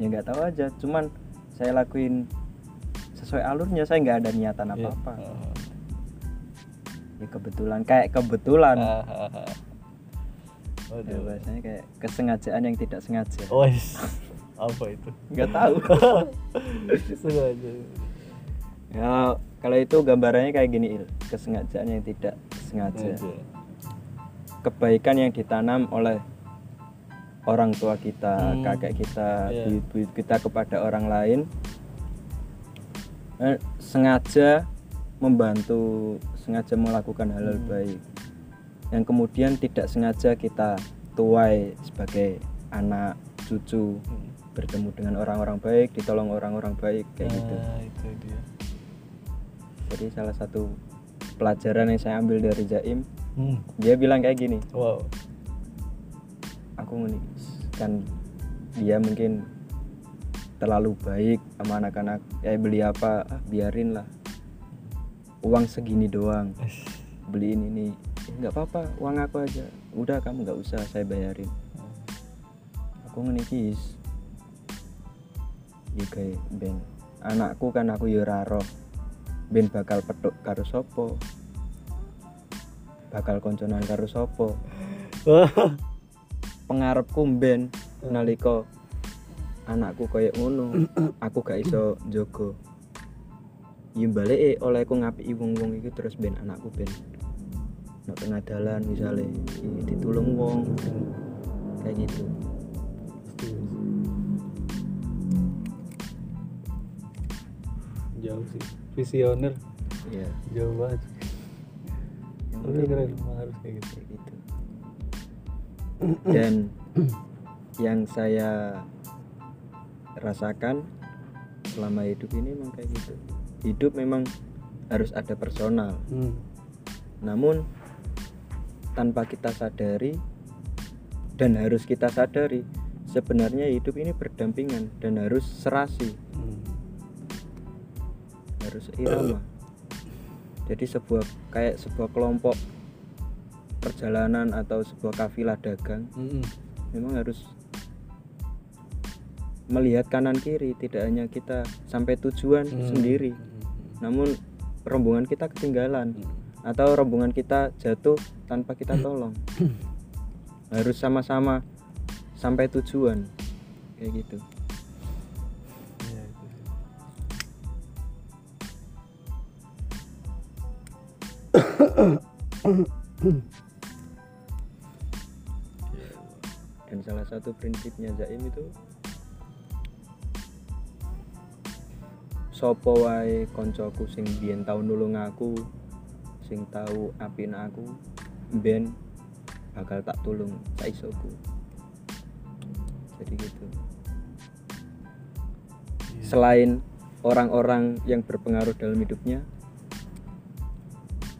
ya nggak tahu aja cuman saya lakuin sesuai alurnya saya nggak ada niatan Iya. apa apa Oh. ya kebetulan kayak kebetulan ah, ah. ya, Waduh. bahasanya kayak kesengajaan yang tidak sengaja Oh, is. apa itu? nggak tahu Sengaja. ya kalau itu gambarannya kayak gini il kesengajaan yang tidak Sengaja. kebaikan yang ditanam oleh orang tua kita Hmm. kakek kita buyut-buyut kita kepada orang lain eh, sengaja membantu sengaja melakukan hal-hal Hmm. baik yang kemudian tidak sengaja kita tuai sebagai anak cucu Hmm. bertemu dengan orang-orang baik ditolong orang-orang baik kayak gitu Nah, itu dia. jadi salah satu pelajaran yang saya ambil dari Jaim Hmm. dia bilang kayak gini Wow. Aku kan dia mungkin terlalu baik sama anak-anak. Ya beli apa? Ah, biarin lah. Uang segini doang. Beliin ini. "Eh, nggak apa-apa. Uang aku aja. Udah kamu nggak usah. Saya bayarin. Aku ngene iki Is. ya kayak ben. Anakku kan aku yo ora roh. Ben bakal petuk karo sopo bakal konconan karo sopo. Pengarepku ben nalika anakku kayak ngono aku gak iso njogo ya balik olehku ngapiki wong-wong iki terus ben anakku ben nek tengah dalan misalnya ya ditulung wong kayak gitu Jauh sih. Visioner. ya Jauh banget. Tapi keren harus kayak gitu. kayak gitu dan yang saya rasakan selama hidup ini memang kayak gitu. Hidup memang harus ada personal. Hmm. namun tanpa kita sadari dan harus kita sadari sebenarnya hidup ini berdampingan dan harus serasi. Hmm. harus irama. Jadi sebuah kayak sebuah kelompok perjalanan atau sebuah kafilah dagang Mm-mm. memang harus melihat kanan kiri tidak hanya kita sampai tujuan Hmm. sendiri namun rombongan kita ketinggalan Mm. atau rombongan kita jatuh tanpa kita tolong harus sama-sama sampai tujuan kayak gitu dan salah satu prinsipnya Zaim itu sopo wae koncoku sing biyen tau nulung aku sing tau apin aku ben bakal tak tulung saisoku jadi gitu Iya. selain orang-orang yang berpengaruh dalam hidupnya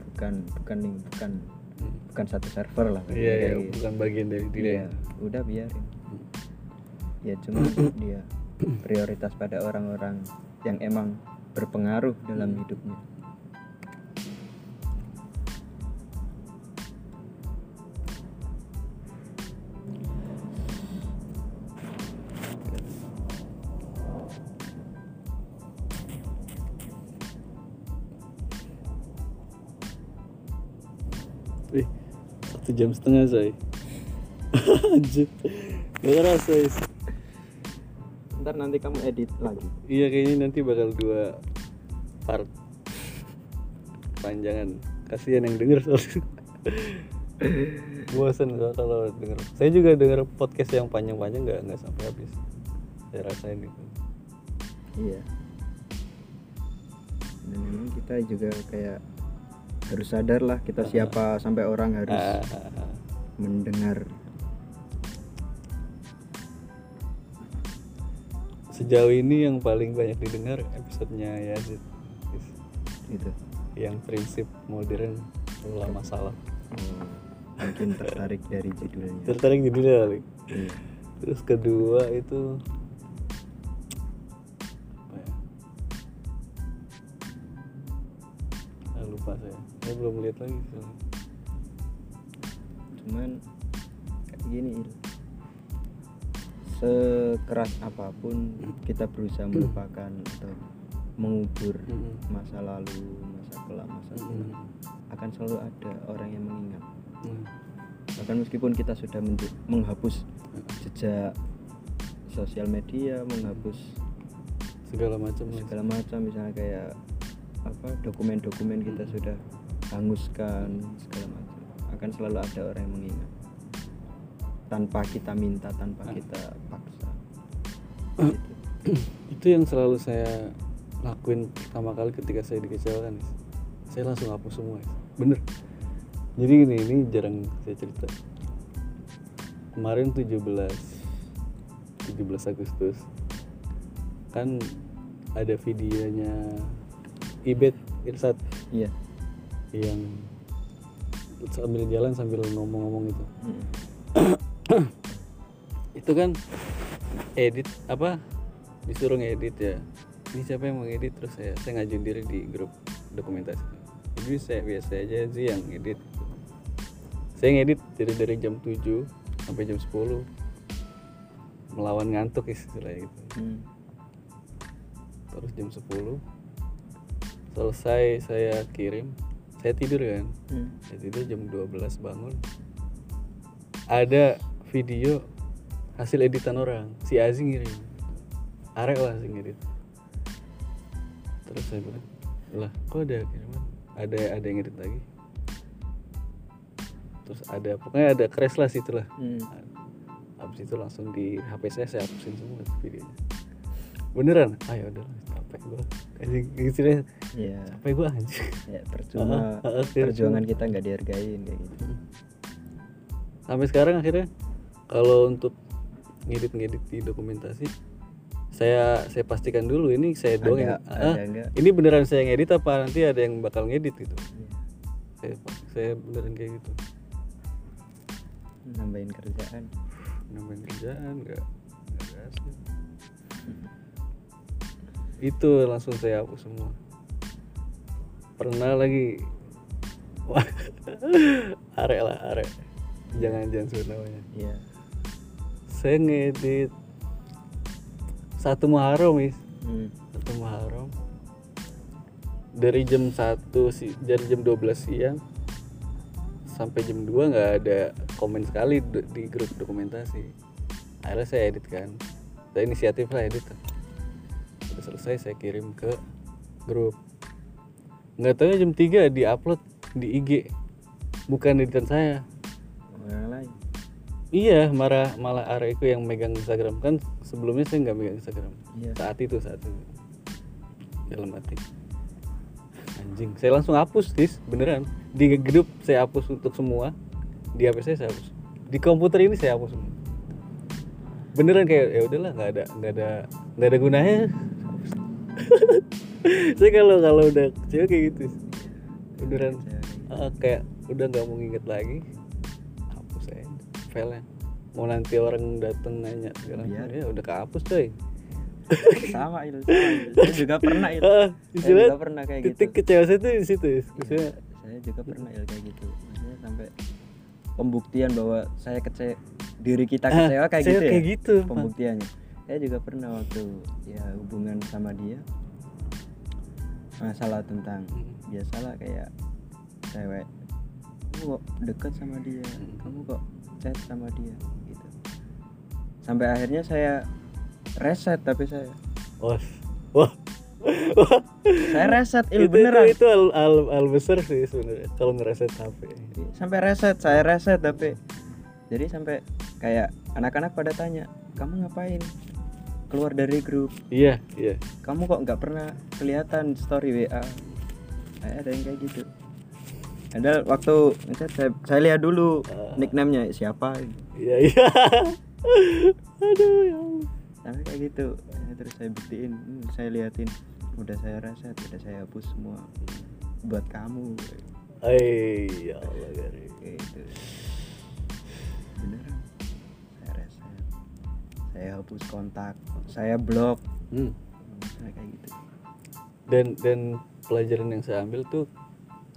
bukan bukan nih bukan Mm. bukan satu server lah Iya, iya, kayak gitu. bukan bagian dari diri. Iya, udah biarin. Hmm. Ya cuma dia prioritas pada orang-orang yang emang berpengaruh dalam hidupnya. Ih, satu jam setengah say. Anjir. Gak kerasa Is. Ntar nanti kamu edit lagi. Iya kayaknya nanti bakal dua part panjangan. Kasihan yang denger soalnya. Bosan gua kalau denger. Saya juga denger podcast yang panjang-panjang nggak nggak sampai habis. Saya rasain itu. Iya. Dan memang kita juga kayak harus sadar lah kita siapa sampai orang harus mendengar. Sejauh ini yang paling banyak didengar episodenya Yazid gitu. yang prinsip modern ulama salah. Oh, mungkin tertarik dari judulnya. Tertarik judulnya kali. Iya. Terus kedua itu apa ya? Ah, lupa saya. Saya belum lihat lagi cuman kayak gini. Sekeras apa pun kita berusaha melupakan atau mengubur masa lalu masa kelak masa depan. Akan selalu ada orang yang mengingat. Hmm. bahkan meskipun kita sudah men- menghapus jejak sosial media menghapus Segala macam segala macam misalnya kayak apa dokumen-dokumen kita sudah hanguskan segala macam. Akan selalu ada orang yang mengingat tanpa kita minta tanpa kita paksa. Gitu. itu yang selalu saya lakuin pertama kali ketika saya dikecewakan saya langsung hapus semua bener. Jadi gini ini jarang saya cerita. Kemarin 17 17 Agustus kan ada videonya Ibet Irsat. Iya. Yang sambil jalan sambil ngomong-ngomong itu. Mm. itu kan edit apa? Disuruh ngedit ya. Ini siapa yang mau ngedit terus saya saya ngajuin diri di grup dokumentasi. Jadi saya biasa aja sih yang ngedit. Saya ngedit dari dari jam 7 sampai jam 10 melawan ngantuk istilahnya gitu. Mm. terus jam 10 selesai saya kirim saya tidur kan. Mm. saya tidur jam 12 bangun. Ada video hasil editan orang. Si Azi ngirim. Arek lah sih ngedit terus saya bilang lah kok ada kiriman? Ada ada yang ngedit lagi. Terus ada pokoknya ada crash lah situ lah. Mm. habis itu langsung di HP saya saya hapusin semua videonya. Beneran? Ayo udah capek gue anjing istilahnya Iya, capek gue anjing ya percuma. Ah, ah, ah, perjuangan kita nggak dihargain kayak gitu. sampai sekarang akhirnya kalau untuk ngedit-ngedit di dokumentasi saya saya pastikan dulu ini saya doang yang Ada- ah, ini beneran saya ngedit apa nanti ada yang bakal ngedit gitu? Iya. saya saya beneran kayak gitu. Nambahin kerjaan. nambahin kerjaan nggak nggak ada hasil. Itu langsung saya hapus semua. Pernah lagi. Are lah are jangan jangan namanya. Iya saya ngedit satu Muharram mis hmm. satu Muharram. Dari jam 1 sih dari jam 12 siang sampai jam 2 nggak ada komen sekali di grup dokumentasi. Akhirnya saya edit kan. Saya inisiatif lah edit udah selesai saya kirim ke grup. Nggak tahu jam 3 di upload di IG bukan editan saya. Orang lain iya marah malah Areku yang megang Instagram. Kan sebelumnya saya nggak megang Instagram. Iya. Saat itu saat itu. Dalam hati. Anjing saya langsung hapus tis. Beneran. Di grup saya hapus untuk semua. Di HP saya saya hapus. Di komputer ini saya hapus semua. Beneran kayak ya udahlah nggak ada nggak ada nggak ada gunanya. Saya kalau kalau udah kecewa kayak gitu beneran. Ah, kayak udah nggak mau nginget lagi aja filenya mau nanti orang dateng nanya macam, Biar. ya udah kehapus coy. Sama itu saya juga pernah itu. Ah, saya juga pernah kayak gitu. titik kecewa saya tuh di situ ya. Iya, saya juga pernah il kayak gitu. Maksudnya sampai pembuktian bahwa saya kecewa diri kita Ah, kecewa kayak saya gitu ya? kayak gitu. pembuktiannya. Saya juga pernah waktu ya hubungan sama dia. Masalah tentang Hmm. biasalah kayak cewek kamu kok deket sama dia? Hmm. kamu kok chat sama dia gitu. Sampai akhirnya saya reset tapi saya wah, wah, saya reset il itu, beneran. itu, itu al, al, al besar sih sebenarnya kalau ngereset HP. sampai reset saya reset tapi jadi sampai kayak anak-anak pada tanya kamu ngapain? Keluar dari grup. Iya, iya. kamu kok nggak pernah kelihatan story WA Eh, ada yang kayak gitu ada waktu saya, saya lihat dulu nicknamenya siapa. Iya, iya. Aduh, ya sampai kayak gitu. Eh, terus saya buktiin hmm, saya liatin. Udah saya reset udah saya hapus semua buat kamu. Ay, ya Allah, kayak gitu. Beneran. Saya reset saya hapus kontak saya blok. Hmm. saya kayak gitu. Dan dan pelajaran yang saya ambil tuh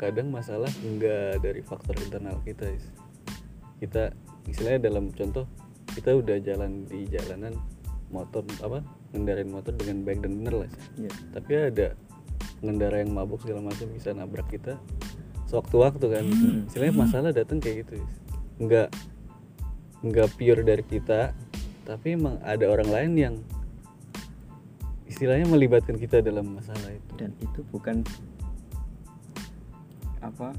kadang masalah enggak dari faktor internal kita. Is. Kita istilahnya dalam contoh kita udah jalan di jalanan motor apa ngendarain motor dengan baik dan bener lah. Is. ya tapi ada pengendara yang mabuk segala macam bisa nabrak kita sewaktu-waktu kan istilahnya masalah datang kayak gitu nggak nggak pure dari kita tapi emang ada orang lain yang istilahnya melibatkan kita dalam masalah itu dan itu bukan apa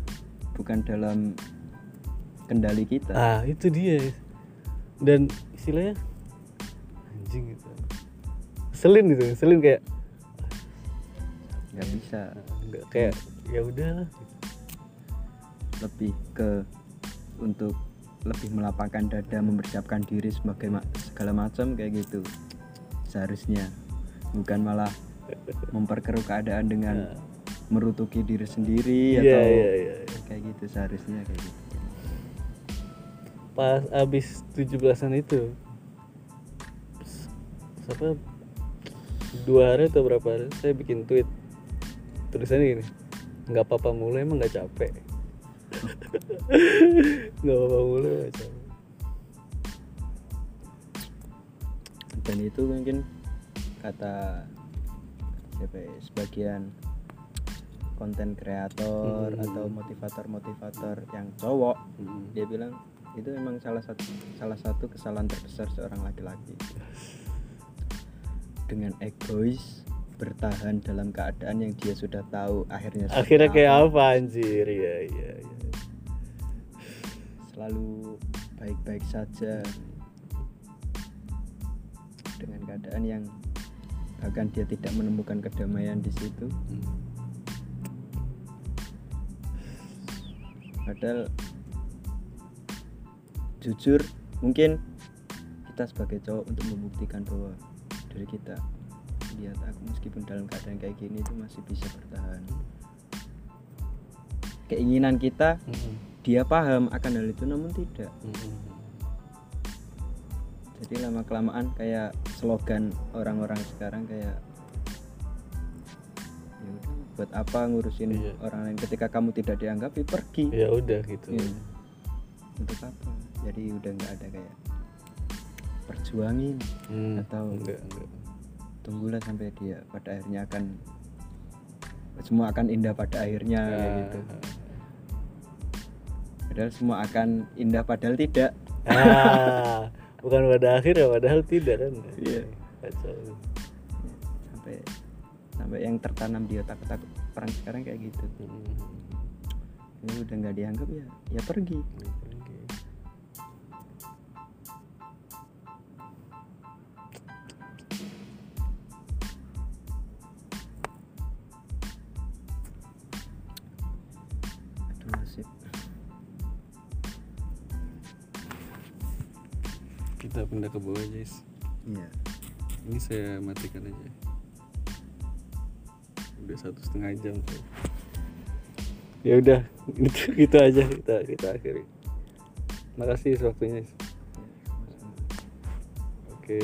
bukan dalam kendali kita. Ah itu dia. Dan istilahnya anjing gitu selin gitu selin kayak nggak bisa. nggak kayak ya udahlah. Lebih ke untuk lebih melapangkan dada mempersiapkan diri sebagai ma- segala macam kayak gitu. Seharusnya. Bukan malah memperkeruh keadaan dengan merutuki diri sendiri Iya, atau iya, iya, iya. kayak gitu seharusnya kayak gitu. Pas abis 17-an itu s- siapa? Dua hari atau berapa hari saya bikin tweet. Tulisannya gini nggak apa-apa mulu emang nggak capek. Nggak apa-apa mulu nggak capek. Dan itu mungkin kata siapa ya, sebagian konten kreator Hmm. atau motivator-motivator yang cowok Hmm. dia bilang itu memang salah satu salah satu kesalahan terbesar seorang laki-laki dengan egois bertahan dalam keadaan yang dia sudah tahu akhirnya akhirnya kayak apa. apa anjir ya ya ya selalu baik-baik saja dengan keadaan yang bahkan dia tidak menemukan kedamaian di situ Hmm. Padahal jujur mungkin kita sebagai cowok untuk membuktikan bahwa dari kita lihat aku meskipun dalam keadaan kayak gini itu masih bisa bertahan keinginan kita Hmm. dia paham akan hal itu namun tidak Hmm. jadi lama kelamaan kayak slogan orang-orang sekarang kayak ya udah buat apa ngurusin Iya. orang lain ketika kamu tidak dianggap ya pergi. Ya udah gitu. Iya. untuk apa? Jadi udah nggak ada kayak perjuangin Hmm, Atau- enggak enggak. tunggulah sampai dia pada akhirnya akan semua akan indah pada akhirnya kayak gitu. Padahal semua akan indah padahal tidak. Ah bukan pada akhir ya padahal tidak kan? Iya. kacau. Sampai sampai yang tertanam di otak-otak orang sekarang kayak gitu Hmm, ini udah nggak dianggap ya ya pergi. Kita pindah ke bawah guys. Iya. Ini saya matikan aja udah satu setengah jam ya udah itu gitu aja kita kita akhiri. Makasih waktunya. Oke